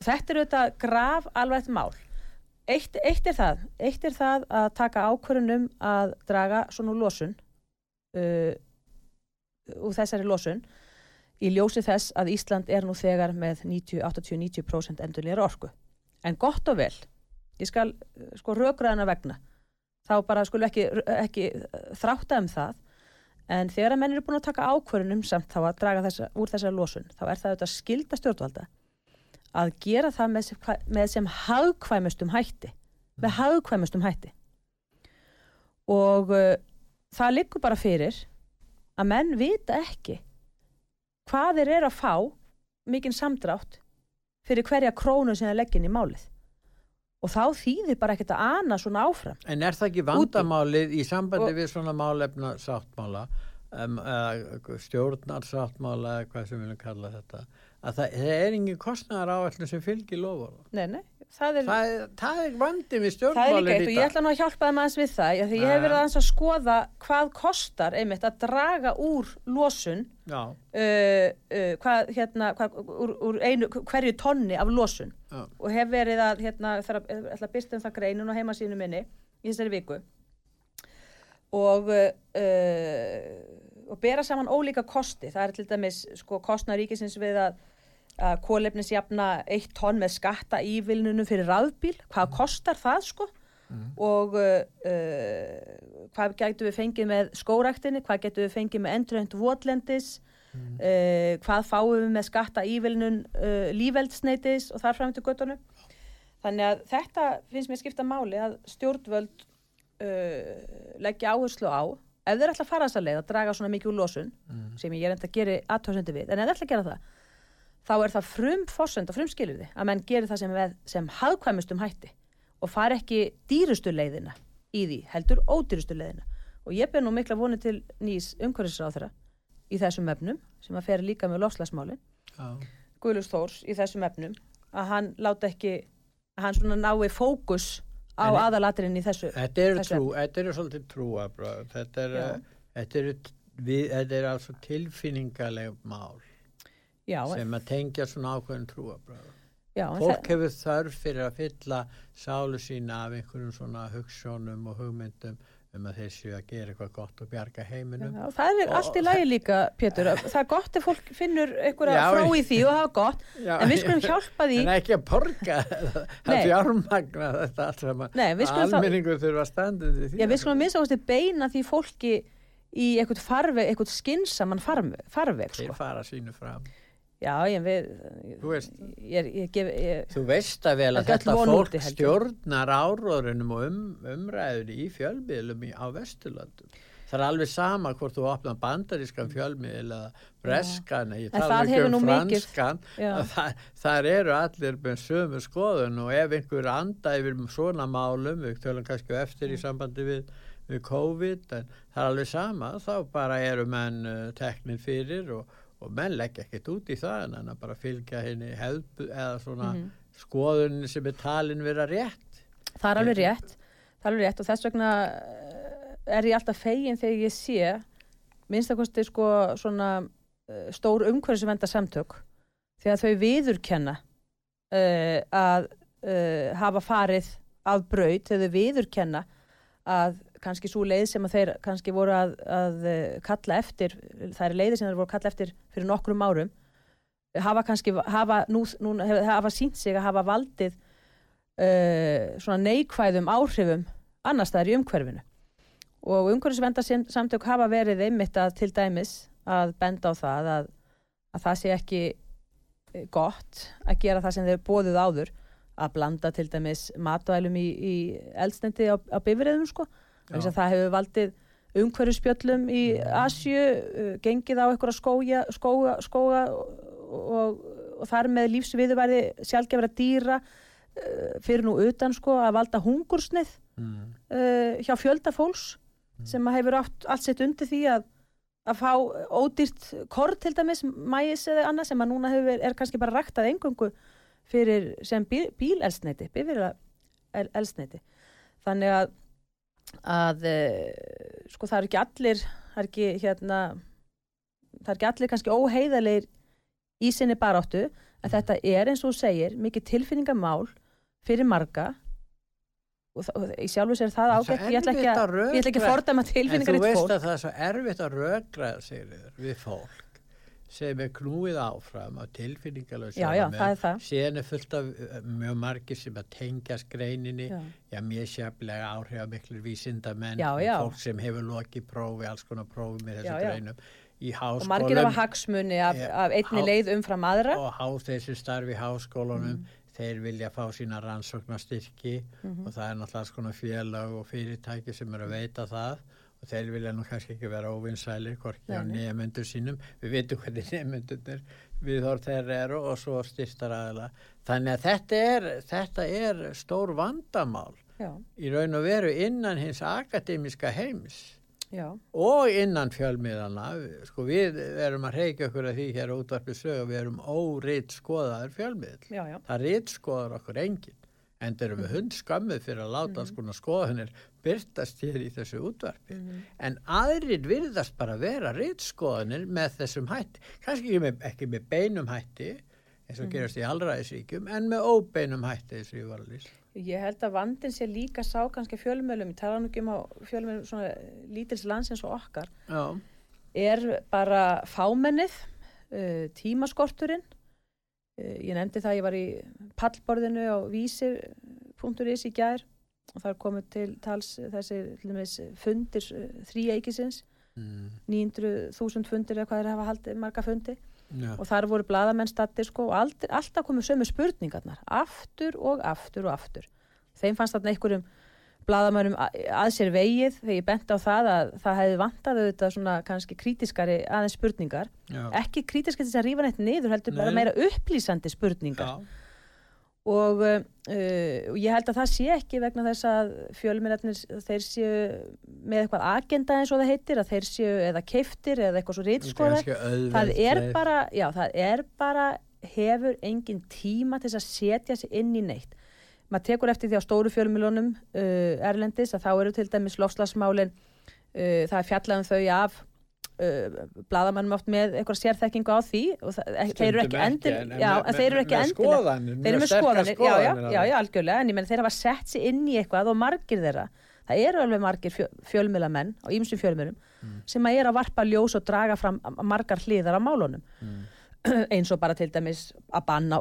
Þetta er auðvitað graf alveg mál. Eitt, eitt er það eitt er það að taka ákvörunum að draga svona úr losun uh, úr þessari losun í ljósi þess að Ísland er nú þegar með 90, 80-90% endurlýjar orku. En gott og vel ég skal uh, sko rökraðana vegna þá bara skulum ekki, ekki þrátta um það. En þegar að menn eru búin að taka ákvörunum samt þá að draga þessa, úr þessari losun þá er það auðvitað skilda stjórnvalda að gera það með sem, með sem hagkvæmustum hætti með hagkvæmustum hætti. Og uh, það liggur bara fyrir að menn vita ekki hvað þeir eru að fá mikinn samdrátt fyrir hverja krónu sem þeir leggja inn í málið og þá þýðir bara ekkert að ana svona áfram. En er það ekki vandamálið í sambandi við svona málefna sáttmála um, eða stjórnarsáttmála eða hvað sem við viljum kalla þetta að það, það er engin kostnæðar áallin sem fylgir lofur nei, nei, það er það, það er vandið við Það líka stjórnmálin eitt og í ég dag. ætla nú að hjálpa þeim aðeins við það því ég hef verið aðeins að skoða hvað kostar einmitt að draga úr losun uh, uh, hvað, hérna, hvað, úr, úr einu, hverju tonni af losun. Já, og hef verið að hérna, þar að, ætla að byrsta um það greinun og heimasínu minni í þessari viku. Og uh, og bera saman ólíka kosti. Það er til dæmis sko, kostna ríkisins við að, að kólefnisjafna eitt tonn með skatta ívilnunum fyrir rafbíl, hvað kostar það sko? Og uh, uh, hvað getur við fengið með skóræktinni, hvað getur við fengið með endurhend votlendis? Uh, hvað fáum við með skatta ívilnun uh, lífeldsneitis og þar fram til göttunum þannig að þetta finnst mér skipta máli að stjórnvöld uh, leggja áherslu á. Ef þeir ætla að fara þessa leið að draga svona mikið úr losun sem ég er enda að gera aðtöðsendu við en ef þeir ætla að gera það þá er það frum forsend og frum skilurði að menn gerir það sem, með, sem hagkvæmustum hætti og fara ekki dýrustu leiðina í því, heldur ódýrustu leiðina. Og ég ber nú mikla voni til nýs umhverfisráðra í þessum efnum sem að fer líka með lofslagsmálin já. Guðlús Þórs í þessum efnum að hann láta ekki að hann svona nái fókus á En- aðalatirinn í þessu Þetta eru trú, þetta eru svolítið þetta er, Já. þetta eru við, þetta er altså tilfinningaleg mál já, sem að tengja svona ákveðin trúabröð Já, en Fólk það- hefur þörf fyrir að fylla sálu sína af einhverjum svona hugssjónum og hugmyndum um að þeir séu að gera eitthvað gott og bjarga heiminum. Já, það er Og- allt í lagi líka, Pétur. Það er gott ef fólk finnur einhverja frá í því og það er gott. Já, En við skulum hjálpa því. En ekki að borga að Nei. fjármagna þetta allt saman. Skulum þá- þurfa undir því. Já, við skulum minnst ástu beina því fólki í eitthvað farveg, eitthvað skinsaman farveg Þeir sko. fara sínu fram. Já, ég við, Þú veist. ég, ég, ég, ég, Þú veist að vel að þetta fólk úti, stjórnar áróðunum og um, umræður í fjölmiðlum í, á Vesturlandum. Það er alveg sama hvort þú opnar bandarískan fjölmiðl eða breskan, ég tala það ekki hefur um franskan, það, þar eru allir með sömu skoðun og ef einhver anda yfir svona málum, við tölum kannski eftir í sambandi við, við COVID, en það er alveg sama, þá bara eru menn uh, teknir fyrir og, og menn leggja ekkert út í það en bara fylgja henni hefð eða svona Mhm. skoðun sem er talin vera rétt. það er alveg rétt. Er alveg rétt og þess vegna eh, er ég alltaf fegin þegar ég sé minnst að kosti sko svona uh, stór umhverfisvenda samtök þegar þau viðurkenna uh, að uh, hafa farið af braut, þau viðurkenna að kannski svo leið sem að þeir kannski voru að, að uh, kalla eftir, það er leiði sem þeir voru að kalla eftir fyrir nokkrum árum hafa kannski, hafa, nú, nú, hafa sínt sig að hafa valdið uh, svona neikvæðum áhrifum annars staðar í umhverfinu og umhverfisvenda samtök hafa verið einmitt að til dæmis að benda á það að, að það sé ekki eh, gott að gera það sem þeir bóðuð áður að blanda til dæmis matvælum í, í eldsnendi á, á bifriðum sko. Það hefur valdið umhverfisspjöllum í Asju, uh, gengið á einhverja skója, skóga, skóga og, og, þar með lífsviðurværi sjálfgefra dýra uh, fyrir nú utan sko að valda hungursnið Mm. uh, hjá fjölda fólks sem að hefur átt allt sitt undir því að að fá ódýrt korn til dæmis, mæis eða annað sem að núna hefur, er kannski bara ræktað engungu fyrir sem bíl, bílelsneiti, bifir elsneiti. Þannig að, að uh, sko það er ekki allir, það er ekki hérna, það er ekki allir kannski óheiðalegir í sinni baráttu, en þetta er eins og þú segir, mikið tilfinningamál fyrir marga og, og í sjálfu sér það ágætt, ég ætla ekki að, að ekki að rökræða. fordæma En tilfinningar þú veist fólk. að það er svo erfitt að sigriður við fólk sem er knúið áfram á það. síðan er fullt af uh, mjög margir sem að tengjast greininni Já. já, mér sjaflega áhrifamiklir vísindamenn Já, já. fólk sem hefur lokið prófi, alls konar prófi með þessu greinum í og margir háskólum hagsmuni af, af einni há- leið umfram aðra og há þessi starfi í háskólunum Mm. þeir vilja fá sína rannsóknarstyrki Mhm. og það er náttúrulega alls konar félag og fyrirtæki sem eru að veita það og þeir vilja nú kannski ekki vera óvinsælir hvorki á nefnendur sínum. Við veitum hvernig nefnendurnir viðhorf þeirra eru og svo styrtar aðila. Þannig að þetta er, þetta er stór vandamál. Já, í raun og veru innan hins akademiska heims. Já, og innan fjölmiðana sko við erum að reykja okkur að því hér á útvarpið sög við erum óriðt skoðaður já, það riðt skoðar okkur enginn en þeir eru við hund skammið fyrir að láta alls konar skoðanir byrtast hér í þessu útvarpi. En aðrir virðast bara vera riðt skoðanir með þessum hætti. Kannski ekki með, ekki með beinum hætti eins og gerast í allræðisvíkjum en með óbeinum hætti eins og ég var að lýsa. Ég held að vandin sé líka sá kannski fjölmjölum, ég tala nú ekki um á fjölmjölum svona lítils landsins og okkar Já, er bara fámennið uh, tímaskorturinn ég nefndi það, ég var í pallborðinu á vísir.is í gær og þar komið til tals þessi fundir uh, þrý eikisins. Mm, 900.000 fundir eða hvað er að hafa haldið marga fundi. Já. og þar voru bladamenn stattir sko og aldrei, alltaf komið sömu spurningarnar aftur og aftur og aftur. Þeim fannst þarna einhverjum bladamennum að, sér vegið þegar ég bent á það að það hefði vantað auðvitað svona kannski krítiskari aðeins spurningar Já. ekki krítiskari til þess að rífa neitt niður heldur bara Nei. meira upplýsandi spurningar Já. og uh, og ég held að það sé ekki vegna þess að fjölminnarnir þeir séu með eitthvað agenda eins og það heitir að þeir séu eða keiftir eða eitthvað svo auðveld það er bara, já, það er bara hefur engin tíma til að setja sig inn í neitt maður tekur eftir því á stóru fjölmilunum uh, erlendis að þá eru til dæmis lofslagsmálin uh, það er fjallað um þau af uh, bladamannum oft með eitthvað sérþekkingu á því og það, e- þeir eru ekki endur en- en já, með- en þeir eru ekki skoðanir, þeir eru með sterkar skoðanir, já, já, skoðanir já, já, algjörlega en ég menn þeir hafa sett sig inn í eitthvað og margir þeirra það eru alveg margir fjö, fjölmilamenn á ýmsum fjölmilum Mm. sem að er að varpa ljós og draga fram margar hliðar á málunum Mm. eins og bara til dæmis að banna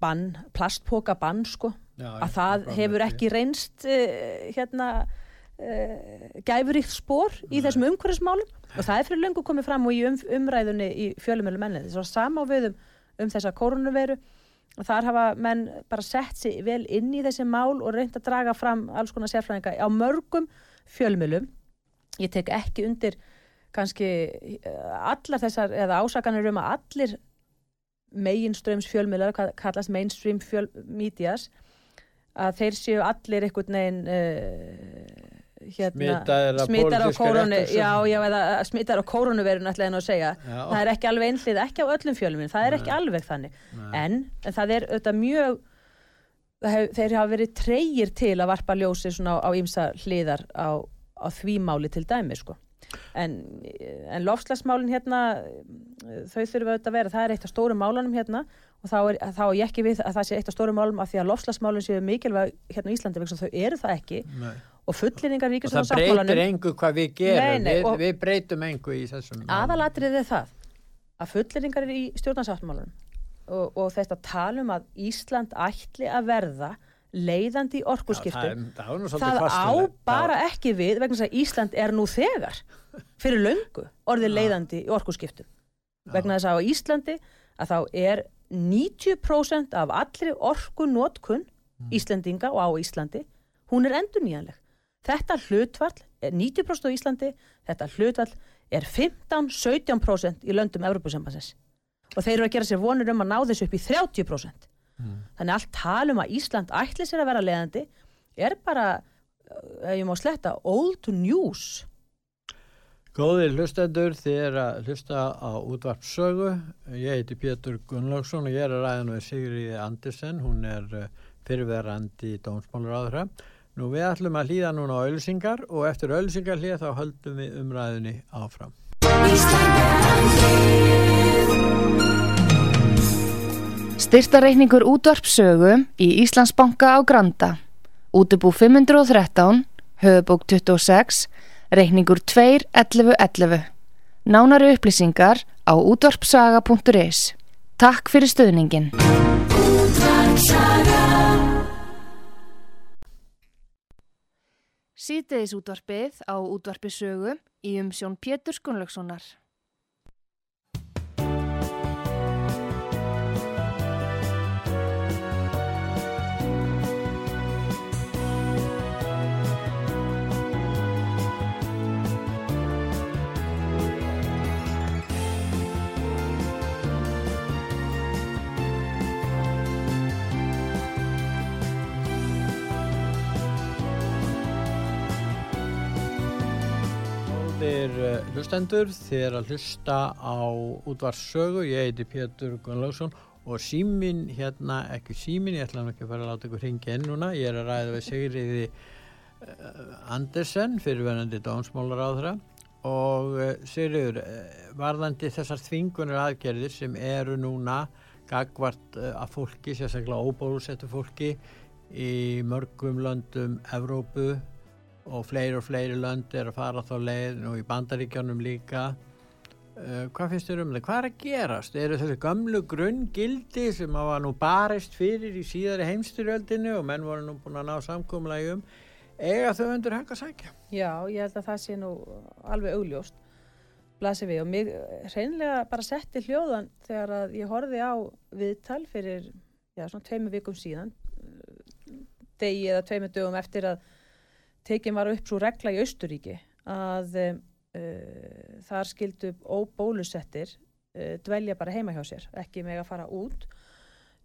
ban, plastpoka bann sko Já, að það hefur ekki reynst uh, hérna uh, gæfuríkt spor í þessum umhverfismálum. Og það er fyrir löngu komið fram og í um, umræðunni í fjölumölu menni þess að sama á við um, um þessa koronaviru og þar hafa menn bara sett sig vel inn í þessi mál og reynd að draga fram alls konar sérfræðinga á mörgum fjölmölum ég tek ekki undir kannski eh, allar þessar eða ásakanir um að allir meginströms fjölmjölar, hvað kallast mainstream fjöl, medias að þeir séu allir einhvern veginn uh, hérna, smitar á réttvísum. já, já, eða smitar á kórunuverun ætla en að segja, Já. það er ekki alveg einhlið ekki á öllum fjölmjölum, það er ekki alveg þannig Nei. en, en það er auðvitað mjög hef, þeir hafa verið treyir til að varpa ljósi svona á, ýmsa hliðar á, á því máli til dæmi sko. en, en lofslagsmálin hérna þau þurfa auðvitað að vera, það er eitt af stórum málunum hérna og þá er, þá er ég ekki við að það sé eitt af stórum málum af því að lofslagsmálin séu mikilvæg hérna í Íslandi vegna þess að þau eru það ekki. Nei. og fullinningar og það breytir engu hvað við gerum. Nei, við, við breytum engu í þessum aðalatrið er það að fullinningar eru í stjórnarsáttmálunum og, og þetta talum að Ísland ætli að verða leiðandi í Já, það, orkuskiptum er- það, er nú svolítið það á bara ekki við vegna þess að Ísland er nú þegar fyrir löngu orðið leiðandi í orkuskiptum. Vegna þess að á Íslandi að þá er 90% af allri orkunótkun Íslendinga og á Íslandi hún er endurnýjanleg. Þetta hlutfall er 90% á Íslandi þetta hlutfall er 15-17% í löndum Evropasambansins og þeir eru að gera sér vonur um að ná þessu upp í 30% þannig allt talum að Ísland ætli sér að vera leiðandi er bara, ef ég má sletta old news Góðir hlustendur, þið er að hlusta á útvarp sögu. Ég heiti Pétur Gunnlaugsson og ég er að ræða með Sigriði Andersen. Hún er eh, fyrirverandi dómsmálur áðra. Nú við ætlum að hlýða núna á ölsingar og eftir ölsingar hlýða þá höldum við umræðinni áfram. Styrtareikningur útvarpsögu í Íslandsbanka á Granda. Útubú 513, höfubók 26, reikningur 2.11.11. Nánari upplýsingar á útvarpsaga.is. Takk fyrir stöðningin. Sýteðis útvarpið á útvarpisögu í umsjón Pétur Skunlökssonar. Uh, hlustendur, þið er að hlusta á útvarp sögu. Ég heiti Pétur Gunnlaugsson og símin hérna, ekki símin, ég ætla nú ekki að fara að láta ykkur hringja inn núna. Ég er að ræða við Sigriði uh, Andersen, fyrirverandi dómsmálar á þeirra og uh, Sigriður, uh, varðandi þessar þvingunir aðgerðir sem eru núna gagvart að fólki, sérstaklega óbólusettu fólki í mörgum löndum Evrópu og fleiri og fleiri lönd er að fara þá leið og í bandaríkjónum líka uh, hvað finnst þér um það? Hvað er að gerast? Eru þessi gamlu grunngildi sem hafa nú barist fyrir í síðari heimstyrjöldinu og menn voru nú búin að ná samkomulagi um eiga þau undir högg að sækja? Já, ég held að það sé nú alveg augljóst blasir við og mig reynilega bara setti hljóðan þegar að ég horfið á viðtal fyrir, já, svona tveimur vikum síðan degi eða tveimur dögum eftir að tekin var upp svo regla í Austuríki að uh, þar skildu óbólusettir uh, dvelja bara heima hjá sér, ekki með að fara út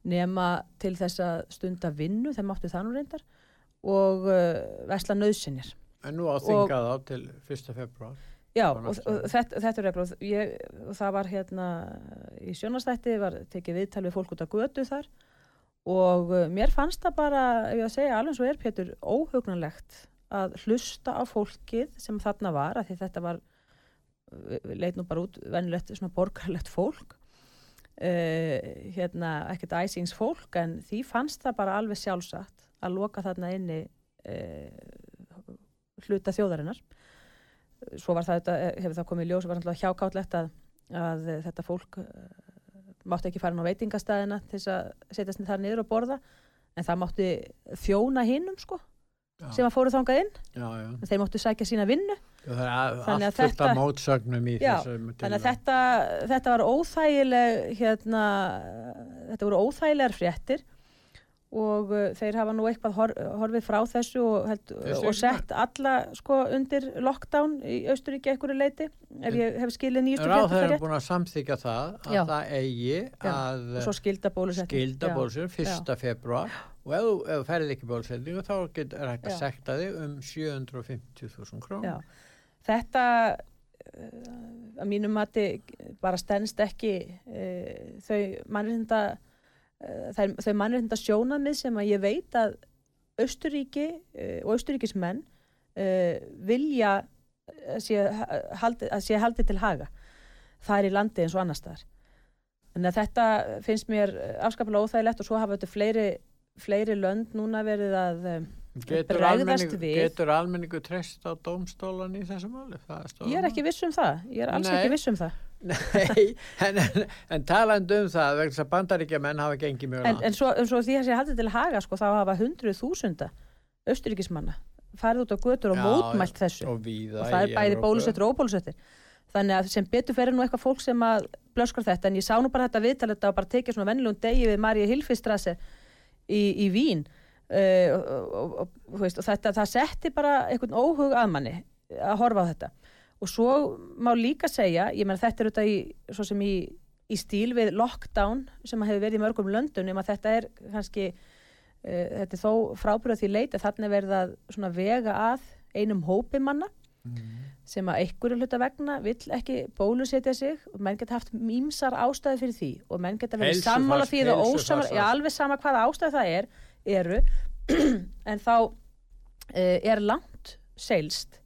nema til þess að stunda vinnu, þeim máttu það nú reyndar og uh, vesla nöðsynir En nú á þingað á til 1. februar. Já, og, og þetta, þetta er og ég, og það var hérna í sjónastætti var tekið viðtal við fólk út á götu þar og mér fannst það bara, ef ég að segja alveg svo er Pétur, óhugnanlegt að hlusta á fólkið sem þarna var, af því þetta var leit nú bara út venilegt svona borgarlegt fólk uh, hérna ekkert æsings fólk en því fannst það bara alveg sjálfsagt að loka þarna inni uh, hluta þjóðarinnar. Svo var það, þetta, hefur það komið í ljós var alltaf hjákáttlegt að, að þetta fólk mátti ekki fara á veitingastæðina til þess að setjast þar niður og borða en það mátti þjóna hinnum sko Já. sem að fóru þangað inn. Já, já. þeir máttu sækja sína vinnu. Þannig að þetta- í þannig að þetta, þetta var óþægileg hérna, þetta voru óþægilegar fréttir og uh, þeir hafa nú eitthvað hor, horfið frá þessu og, held, og sett alla sko undir lockdown í Austuríki ekkur leiti ef ég hef skilið nýjustu Ráð fréttir þeir rétt. búin að samþykja það að það eigi að skilda bólusetning 1. februar og ef, þú- ef þú ferð ekki bólusetningu þá get, er hægt að sekta þig um 750.000 krón Já. þetta uh, að mínum mati bara stennst ekki uh, þau mannréttinda uh, þau, þau mannréttinda sjónamið sem að ég veit að Östuríki og Östuríkismenn uh, vilja að sé, haldi, að sé haldið til haga. Það er í landi eins og annar staðar. En þetta finnst mér afskaplega óþægilegt og svo hafa þetta fleiri fleiri lönd núna verið að um, getur, bregðast almenningu, við. getur almenningu treyst á dómstólan í þessu máli? Ég er ekki viss um það. Ég er alls Nei. ekki viss um það. Nei, en, en, en talandi um það vegna þess að bandaríkja menn hafa gengið mjög langt. en svo, en svo því að sé haldið til haga sko, þá hafa hundruð þúsunda austuríkismanna farið út á götur og Já, mótmælt þessu. og víða og það er bæði bólusettur og óbólusettir. Þannig að sem betur fyrir nú eitthvað fólk sem að blöskar þetta en ég sá nú bara þetta viðtal þetta og bara tekið svona vennilegum degi við Maríu Hilfistrasse í, í Vín. Uh, og, og, veist, og þetta það setti bara einhvern óhug að manni að horfa á þetta. Og svo má líka segja, ég menn þetta er þetta í, svo sem í, í stíl við lockdown sem að hefur verið í mörgum löndum nema þetta er kannski uh, þetta er þó frábúrað því leita þannig verið að svona vega að einum hópi manna sem að einhverju hluta vegna vill ekki bólusetja sig. Og menn geta haft mýmsar ástæði fyrir því og menn geta verið sammála því heilsufars- ósammála, já alveg sama hvaða ástæði það er eru, en þá uh, er langt seilst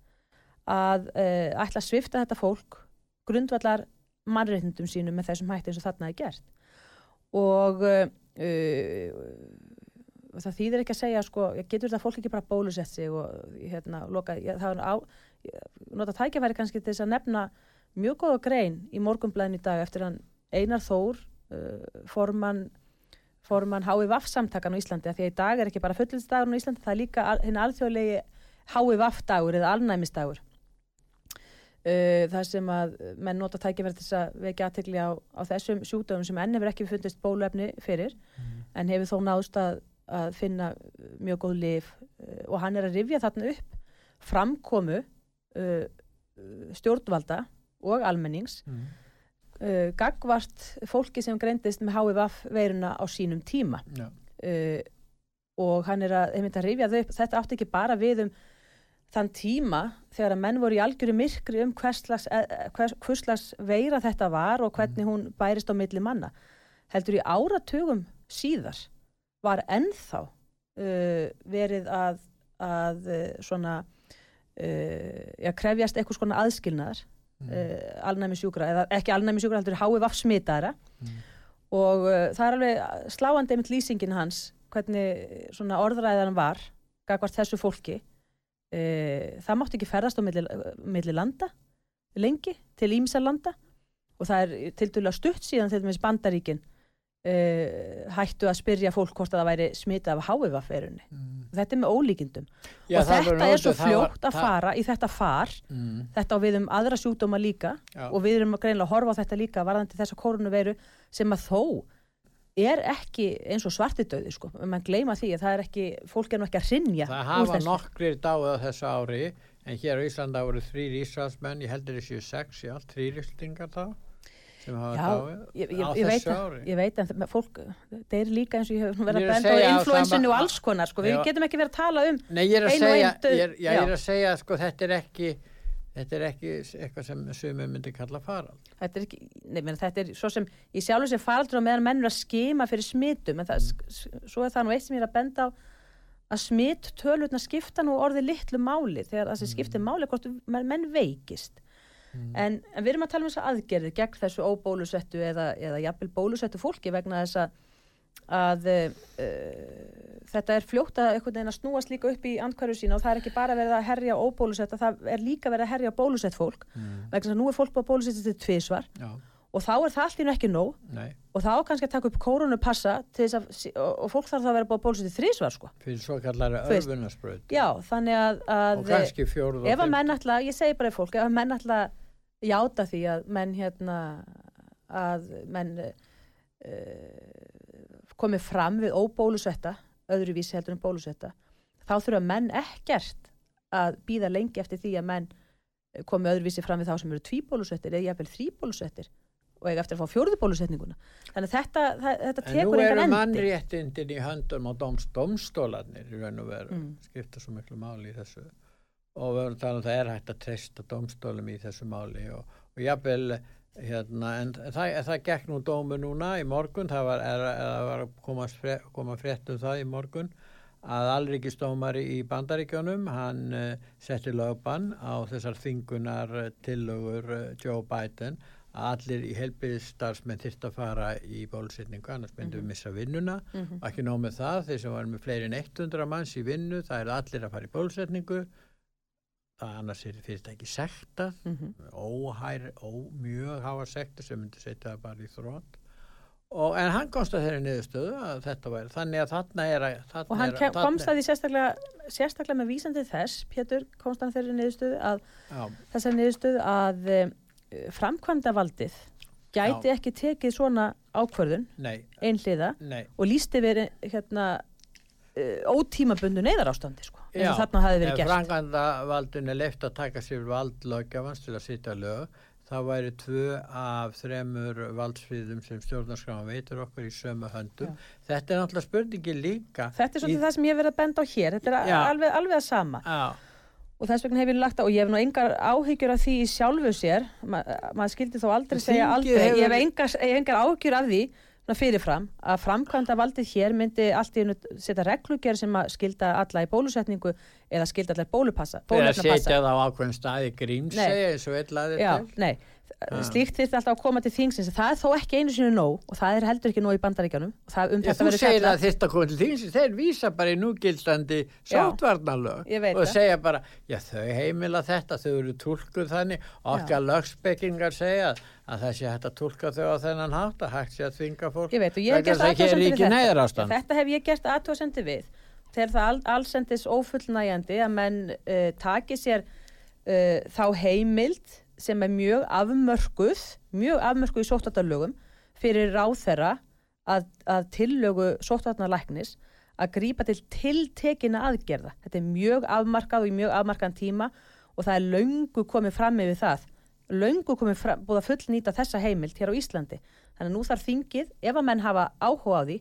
að uh, ætla að svifta þetta fólk grundvallar mannréttindum sínum með þessum hætti eins og þarna er gert. Og uh, uh, það þýðir ekki að segja sko, getur þetta fólk ekki bara bólusett sig og hérna, loka, ég, það er á nota tækjafæri kannski til þess að nefna mjög góða grein í morgunblæðin í dag eftir hann Einar Þór uh, formann formann HIVF samtakan á Íslandi því að í dag er ekki bara fullilsdagur á Íslandi það er líka al- hinn alþjóðlegi HIVF dagur eða alnæmisdagur. Uh, það sem að menn nota tækifæri til þess að vekja aðtekli á, á þessum sjúkdöfum sem enn hefur ekki fundist bóluefni fyrir en hefur þó náðust að, að finna mjög góð lif uh, og hann er að rifja þarna upp framkomu uh, stjórnvalda og almennings Mm. uh, gagvart fólki sem greindist með HIVF veiruna á sínum tíma Já. uh, og hann er að, að rifja þau upp þetta átti ekki bara við um þann tíma þegar að menn voru í algjöru myrkri um hverslags, hvers, hverslags veira þetta var og hvernig hún bærist á milli manna heldur í áratugum síðar var ennþá uh, verið að, að uh, svona uh, já, krefjast eitthvað svona aðskilnaðar Mm. uh, alnæmi sjúkra, eða ekki alnæmi sjúkra heldur HIVF smitaðara Mm. og uh, það er alveg sláandi einmitt lýsingin hans hvernig svona orðræðan var gagvart þessu fólki uh, það mátti ekki ferðast á milli, milli landa lengi til ímsa landa og það er til dæla stutt síðan til dæmis bandaríkin uh, hættu að spyrja fólk hvort að það væri smitað af HIVF-verunni Mm. þetta er með ólíkindum. Já, og þetta er svo það var- fljótt að fara í þetta far. Mm. þetta á við um aðra sjúkdóma líka. Já. og við erum greinlega að horfa á þetta líka varðandi þessa koronaviru sem að þó er ekki eins og svartidauði sko, mann gleyma því að það er ekki, fólk er nú ekki að hrinja Það hafa nokkrir dáið á þessu ári en hér á Íslanda voru þrýr Ísraelsmenn, ég heldur þessu sex allt, þrýr Íslandingar þá sem hafa dáið? ég, ég, á þessu að, ári. ég veit það- fólk, það er líka eins og ég hef verið að er að benda á influensinu og alls konar sko, við getum ekki verið að tala um Nei, ég er að segja, ég er, ég er að segja sko, þetta er ekki þetta er ekki eitthvað sem sumum myndi kalla farald. þetta er ekki, menn, þetta er svo sem í sjálfu sem faraldur og meðan menn er að skima fyrir smitum, en það, mm. svo er það nú eitt sem ég er að benda á að smitt tölutna skipta nú orðið litlu máli. Þegar það sem skiptir máli er hvort menn veikist Mm. en, en við erum að tala um þessa aðgerði gegn þessu óbólusettu eða, eða jafnvel bólusettu fólki vegna þess að, að uh, þetta er fljótt að einhvern veginn að snúast líka upp í andkværu sína og það er ekki bara verið að herja óbólusetta, það er líka verið að herja bólusett fólk Mm. vegna þess að nú er fólk búið að bólusetja til tvisvar Já, og þá er það nú ekki nóg nei, og þá kannski að taka upp kórunupassa til þess að, og, fólk þarf þá að vera búið að bólusetja þrísvar sko. fyrir svo veist. örfunaspröð. Já, þannig að, að og ef að fimm. menn ætla, ég segi bara í fólk, ef að menn ætla að játa því að menn hérna að menn uh, komi fram við óbólusetta öðruvísi heldur en bólusetta þá þurfa menn ekkert að býða lengi eftir því að menn eh, komi öðruvísi fram við þá sem eru tvíbólusettir eða jafnvel þríbólusettir og eiga eftir að fá fjórðubólusetninguna þannig að þetta, það, þetta En nú tekur eru engan endi mannréttindin í höndum á dóms, domstólarnir í raun og veru, Mm. skipta svo miklu máli í þessu og við erum talað um það er hægt að treysta domstólum í þessu máli og, og jafnvel hérna, en það, það gekk nú dómu núna í morgun, það var, er, er, var að koma, fre, koma frétt um það í morgun að alríkistómari í bandaríkjónum, hann uh, setti lögbann á þessar þingunar uh, tillögur uh, Joe Biden að allir í helbiðstarfsmenn þyrst að fara í bólusetningu, annars myndum við missa vinnuna. Mhm. og ekki nóg með það, þeir sem varum með fleiri en 100 manns í vinnu, það eru allir að fara í bólusetningu það annars er fyrirtæki sekta Mhm. óhær, ó, mjög hafa sekta sem myndi setja það bara í þrótt og en hann komst að þeirri niðurstöðu að þetta væri, þannig að þarna er að þarna og hann er, komst að því sérstaklega, sérstaklega með vísandi þess, Pétur komst hann þeirri niðurstöðu að já, þessar niðurstöðu að uh, framkvæmda valdið gæti ekki tekið svona ákvörðun nei. og lísti verið hérna uh, ótímabundu neyðarástandi sko, eins Já, og þarna hafi verið ef gert. franganda valdun er leift að taka sér vald lögjafans til að sitja lög þá væri tvö af þremur valdsfríðum sem stjórnarskráma veitur okkur í sömu höndum. Þetta er náttúrulega spurningi líka. Þetta er svolítið í- það sem ég hef verið að benda á hér. Þetta er Já. alveg, alveg að sama. Já, og þess vegna hef ég lagt á og ég hef nú engar áhyggjur af því í sjálfu sér. Ma, maður skildi þó aldrei Þingið segja aldrei. Hefur- ég hef engar, engar áhyggjur af því fyrirfram að framkvæmda valdið hér myndi allt í einu setja reglugjör sem að skilda alla í bólusetningu eða skilda alla í bólupassa bólefnapassa. setja það á ákveðin stað í grímsegi eins og eitt laðið Nei, slíkt þyrfti alltaf að koma til þingsins. Það er þó ekki einu sinni nóg og það er heldur ekki nóg í bandaríkjanum um þetta þú segir að þetta komið til þings, þeir vísa bara í núgildandi ég veit og segja bara, já þau heimila þetta, þau eru tólkuð þannig. Okkar lögspekingar segja að það sé hægt að tólka þau á þennan hátt að hægt sé að þvinga fólk Ég veit ég þetta. Þetta hef ég gert aðtöðasendi við. Þegar það all, allsendis ófullnægjandi að menn uh, taki sér uh, þá heimild sem er mjög afmörkuð, mjög afmörkuð í sóttatarlögum fyrir ráðherra að, að tillögu sóttatarlæknis að grípa til tiltekina aðgerða. Þetta er mjög afmarkað og í mjög afmarkaðan tíma og það er löngu komið fram yfir það. Löngu komið fram, búið að fullnýta þessa heimild hér á Íslandi. Þannig að nú þarf þingið, ef að menn hafa áhuga á því,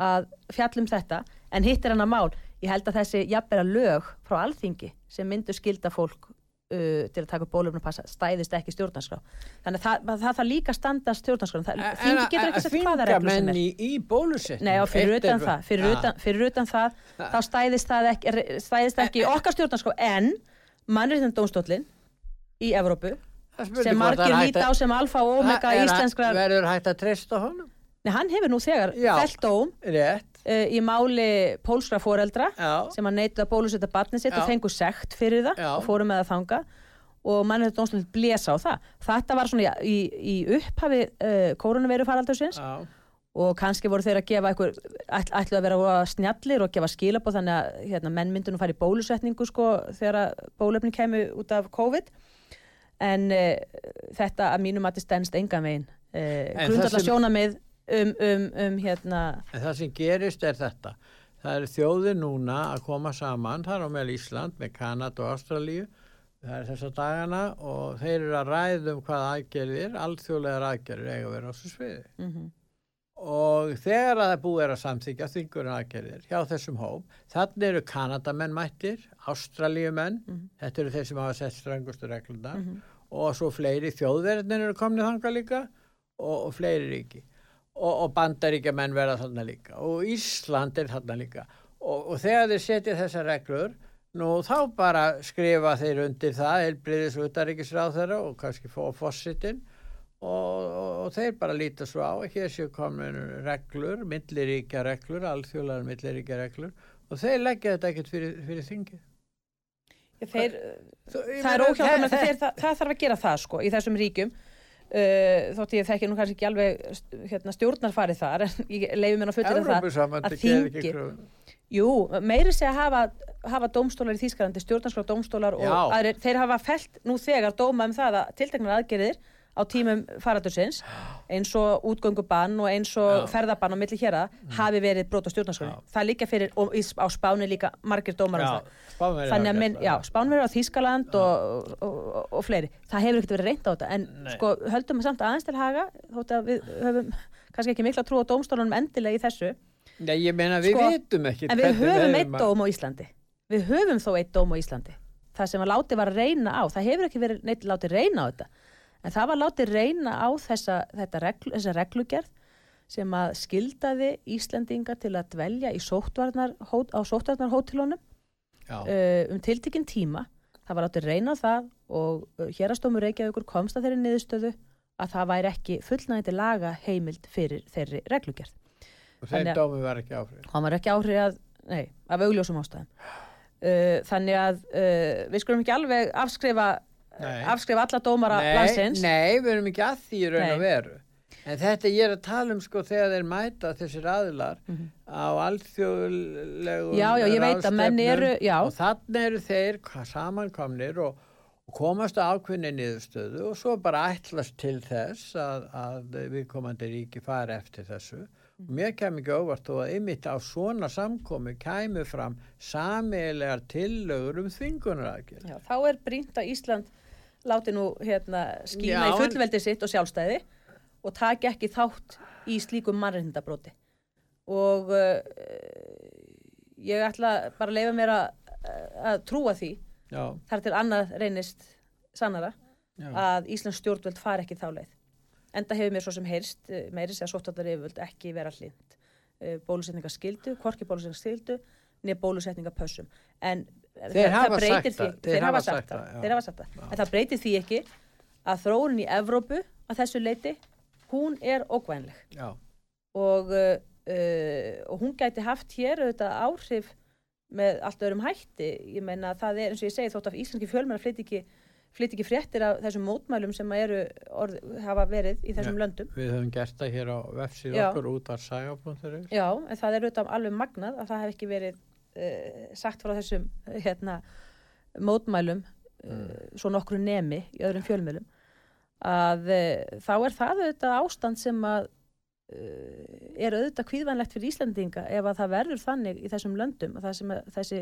að fjallum þetta, en hitt er hann að mál. Ég held að þessi jafnbera lög frá alþingi sem myndu skilda fólk uh, til að taka upp bólöfnupassa stæðist ekki stjórnarskrá. Þannig að það, það, það þarf líka standa stjórnarskrá. Þingi getur ekki sett hvaða reglu sem er. í, í bólusetning Nei, og fyrir utan það, fyrir, Já. utan, fyrir utan það, þá stæðist það ekki, stæðist ekki okkar stjórnarskrá, en mannréttindómstóllin í Evrópu, sem margir líta á sem alfa og omega Það íslenskrar, verður hægt að treysta honum nei, hann hefur nú þegar felt dóm rétt, uh, í máli pólskra foreldra já, sem að neita að bólusetta barnið sitt Já. og fengu sekt fyrir það Já. og fóru með það þanga og mannið dómstöld blésa á það. Þetta var svona í, í upphafi uh, koronaviru faraldursins já, og kannski voru þeir að gefa ætl, ætlu að vera snjallir og gefa skilabóð þannig að hérna, menn myndu nú fara í bólusetningu sko þegar að bólefni kemur út af COVID en uh, þetta að mínum að þetta stendst engan veginn uh, En grundalla það sem- sjónamið um, um, um hérna. En það sem gerist er þetta. Það er þjóðir núna að koma saman þar á meðal Ísland með Kanada og Ástralíu. Það er þessa dagana og þeir eru að ræða um hvað aðgerðir alþjóðlegar aðgerðir eiga að vera á þessu sviði. Mm og þegar að það búið er að samþykja þingurinn aðgerðir hjá þessum hóp þannig eru Kanadamenn mættir Ástralíumenn, Mhm. þetta eru þeir sem hafa sett strangustu reglunda Mhm. og svo fleiri þjóðverðin eru komnið þanga líka og, og fleiri ríki og, og bandaríkja menn verða þarna líka. Og Ísland er þarna líka. Og, og þegar þeir setja þessar reglur Nú þá bara skrifa þeir undir það, elbriðis utaríkisráð þeirra og kannski fóða fósitinn og, og, og þeir bara líta svo á, hér séu komin reglur, milliríkja reglur, alþjóðlega milliríkja reglur og þeir leggja þetta ekkert fyrir, fyrir þingi. Þeir, það er óhjáðan að það, það þarf að gera það sko í þessum ríkjum uh, þótt ég þekki nú kannski ekki alveg hérna, stjórnarfarið þar en ég leiði mér að fullera það að þingi Jú, meiri sé að hafa, hafa dómstólar í Þýskalandi, stjórnarskrá dómstólar og aðrir, þeir hafa felt nú þegar dóma um það að tilteknar aðgerðir á tímum faratursins eins og útgöngubann og eins og ferðabann á milli hér að mm. hafi verið brot á stjórnarskroni. Það líka fyrir, og á spánu líka margir dómar á um það. Þannig að minn, já, spánu verið á Þýskaland og, og, og, og fleiri. Það hefur ekkert verið reynd á þetta, en Nei. sko höldum við samt aðeins til haga, þótt að við höfum kannski ekki mikla trú á dómstólunum endilega í þessu. Já, ég meina við sko, vitum ekki. En við höfum eitt dóm á Íslandi. Við höfum þó eitt dóm á Íslandi. Það sem að láti var að reyna á, það hefur ekki verið neitt láti reyna á þetta en það var látið reyna á þessa, reglu, þessa reglugerð sem að skildaði Íslandinga til að dvelja sóttvarnar, á sóttvarnarhótelunum uh, um tiltekinn tíma. Það var látið reyna á það og uh, hérastómur Reykjavíkur komst að þeirri niðurstöðu að það væri ekki fullnægindi laga heimild fyrir þeirri reglugerð. Og þeir dómi var ekki áhrif hann var ekki áhrif að, nei, af augljósum ástæðum. Uh, þannig að uh, við skulum ekki alveg afskrifa afskrifa alla dómara nei, landsins. Nei, við erum ekki að því raun og veru. En þetta ég er að tala um sko þegar þeir mæta þessir aðilar mm -hmm. á alþjóðlegu Já, já, ég veit að menn eru já. og þannig eru þeir samankomnir og, og komast á ákveðinni niðurstöðu og svo bara ætlast til þess að, að við komandi ríki fara eftir þessu. Og mér kem ekki óvart þó að ymitt á svona samkomi kæmu fram samiðilegar tillögur um þvingunarækjur Þá er brínt að Ísland láti nú hérna, skýna Já, í fullveldi sitt og sjálfstæði og taki ekki þátt í slíkum mannreindabróti og uh, ég ætla bara að leifa mér að, að trúa því Já. þar til annað reynist sannara Já. að Íslands stjórnveld far ekki þá leið enda hefur mér svo sem heyrst uh, meiri segja sóttallar yfirvöld ekki vera hlind uh, bólusetninga skildu, korki bólusetninga skildu niður bólusetninga pössum en Þeir hafa sagt það. Þeir hafa sagt það. En það breytir því ekki að þróunin í Evrópu að þessu leiti, hún er ógvænleg. Og, uh, uh, og hún gæti haft hér auðvitað áhrif með allt öðrum hætti. Ég meina það er eins og ég segi þótt af íslenski fjölmennar flytt ekki, flytt ekki fréttir af þessum mótmælum sem eru orð, hafa verið í þessum ja, löndum. Við höfum gert það hér á vefsíð okkur út af sægaflónþurins. Já, en það er auðvitað alveg magnað að það hef ekki verið uh, sagt frá þessum hérna, mótmælum uh, svo nokkru nemi í öðrum fjölmjölum að uh, þá er það auðvitað ástand sem að er auðvitað kvíðvænlegt fyrir Íslandinga ef að það verður þannig í þessum löndum að þessi, þessi,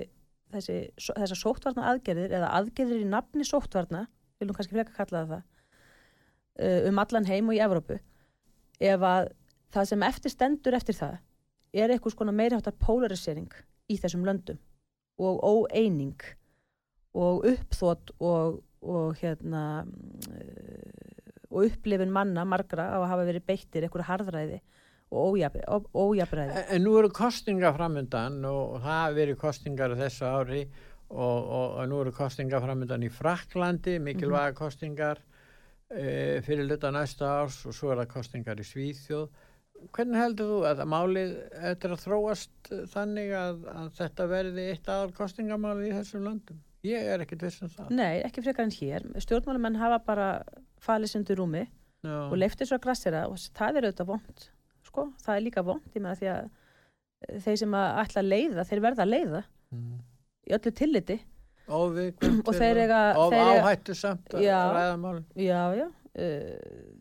þessi þessar sóttvarna aðgerðir eða aðgerðir í nafni sóttvarna, viljum kannski freka kalla það um allan heim og í Evrópu ef að það sem eftir stendur eftir það er eitthvað svona meirháttar polarisering í þessum löndum og óeining og uppþót og, og hérna eh, og upplifin manna margra á að hafa verið beittir einhverju harðræði og ójabræði. En nú eru kostinga framöndan og það hafa verið kostingar þessu ári og, og, og nú eru kostinga framöndan í Fraklandi, mikilvæga mm -hmm. kostingar e, fyrir luta næsta árs og svo er það kostingar í Svíþjóð hvernig heldur þú að málið eftir að þróast þannig að, að þetta verði eitt aðal kostingamáli í þessum landum? Ég er ekkert viss um það. Nei, ekki frekar en hér. Stjórnmálumenn hafa bara falið sundur rúmi Já. og leiftir svo grassera og það er auðvitað vond. Sko, það er líka vond, ég meina því að eh, þeir sem að ætla að leiða, þeir verða að leiða mm. í öllu tilliti. Óvíkvæmt og þeir eiga... Og áhættu samt að ræða mál. Já, já. Uh,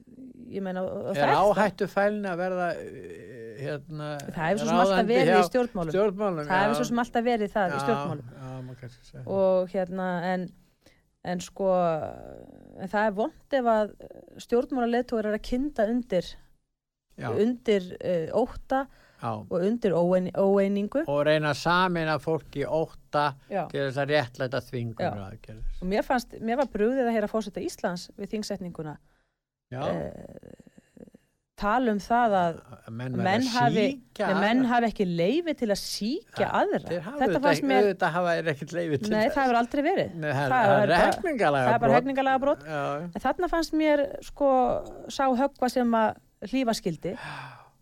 meina er áhættu fælni að verða eh, hérna það hefur svo sem alltaf verið í stjórnmálum, stjórnmálum það hefur svo sem alltaf verið það já, í stjórnmálum. já, og hérna en, en sko en það er vond ef að stjórnmálarleðtóður er að kynna undir já. undir uh, óta og undir óein, óeiningu. Og reyna samin að fólki óta til þess að réttlæta þvingur og mér fannst, mér var brúðið að heyra fórsetta Íslands við þingsetninguna uh, tala um það að menn, menn verða hafi, nei, menn hafi ekki leifi til að síkja aðra. Þetta fannst ekki- mér, auðvitað hafa þeir ekkert leiði til nei það hefur aldrei verið. Nei, það það er bara- bara brot. þarna fannst mér sko sá höggva sem að hlífa skildi,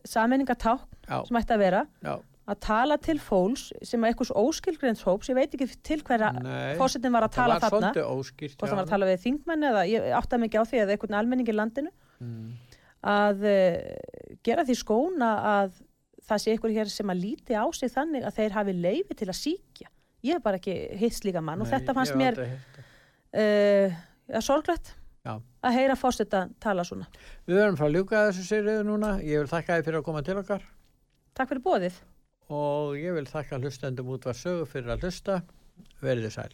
sammenningatákn já, sem ætti að vera, já, að tala til fólks sem er einhvers óskilgreinds hóps, ég veit ekki til hverja Nei, fórsetin var að tala þarna, óskýrt hvort hann var að tala við þingmenn eða ég átta mikið á því að einhvern almenning í landinu, Mm. að uh, gera því skóna að það sé einhver hér sem að líti á sig þannig að þeir hafi leifi til að síkja. Ég hef bara ekki hitt slíka mann og Nei, þetta fannst mér uh, sorglegt Já. að heyra fórseta tala svona. Við verðum frá að ljúka þessu sériðu núna ég vil þakka þið fyrir að koma til okkar Takk fyrir bóðið. Og ég vil þakka hlustendum út var sögu fyrir að hlusta. Verið þið sæl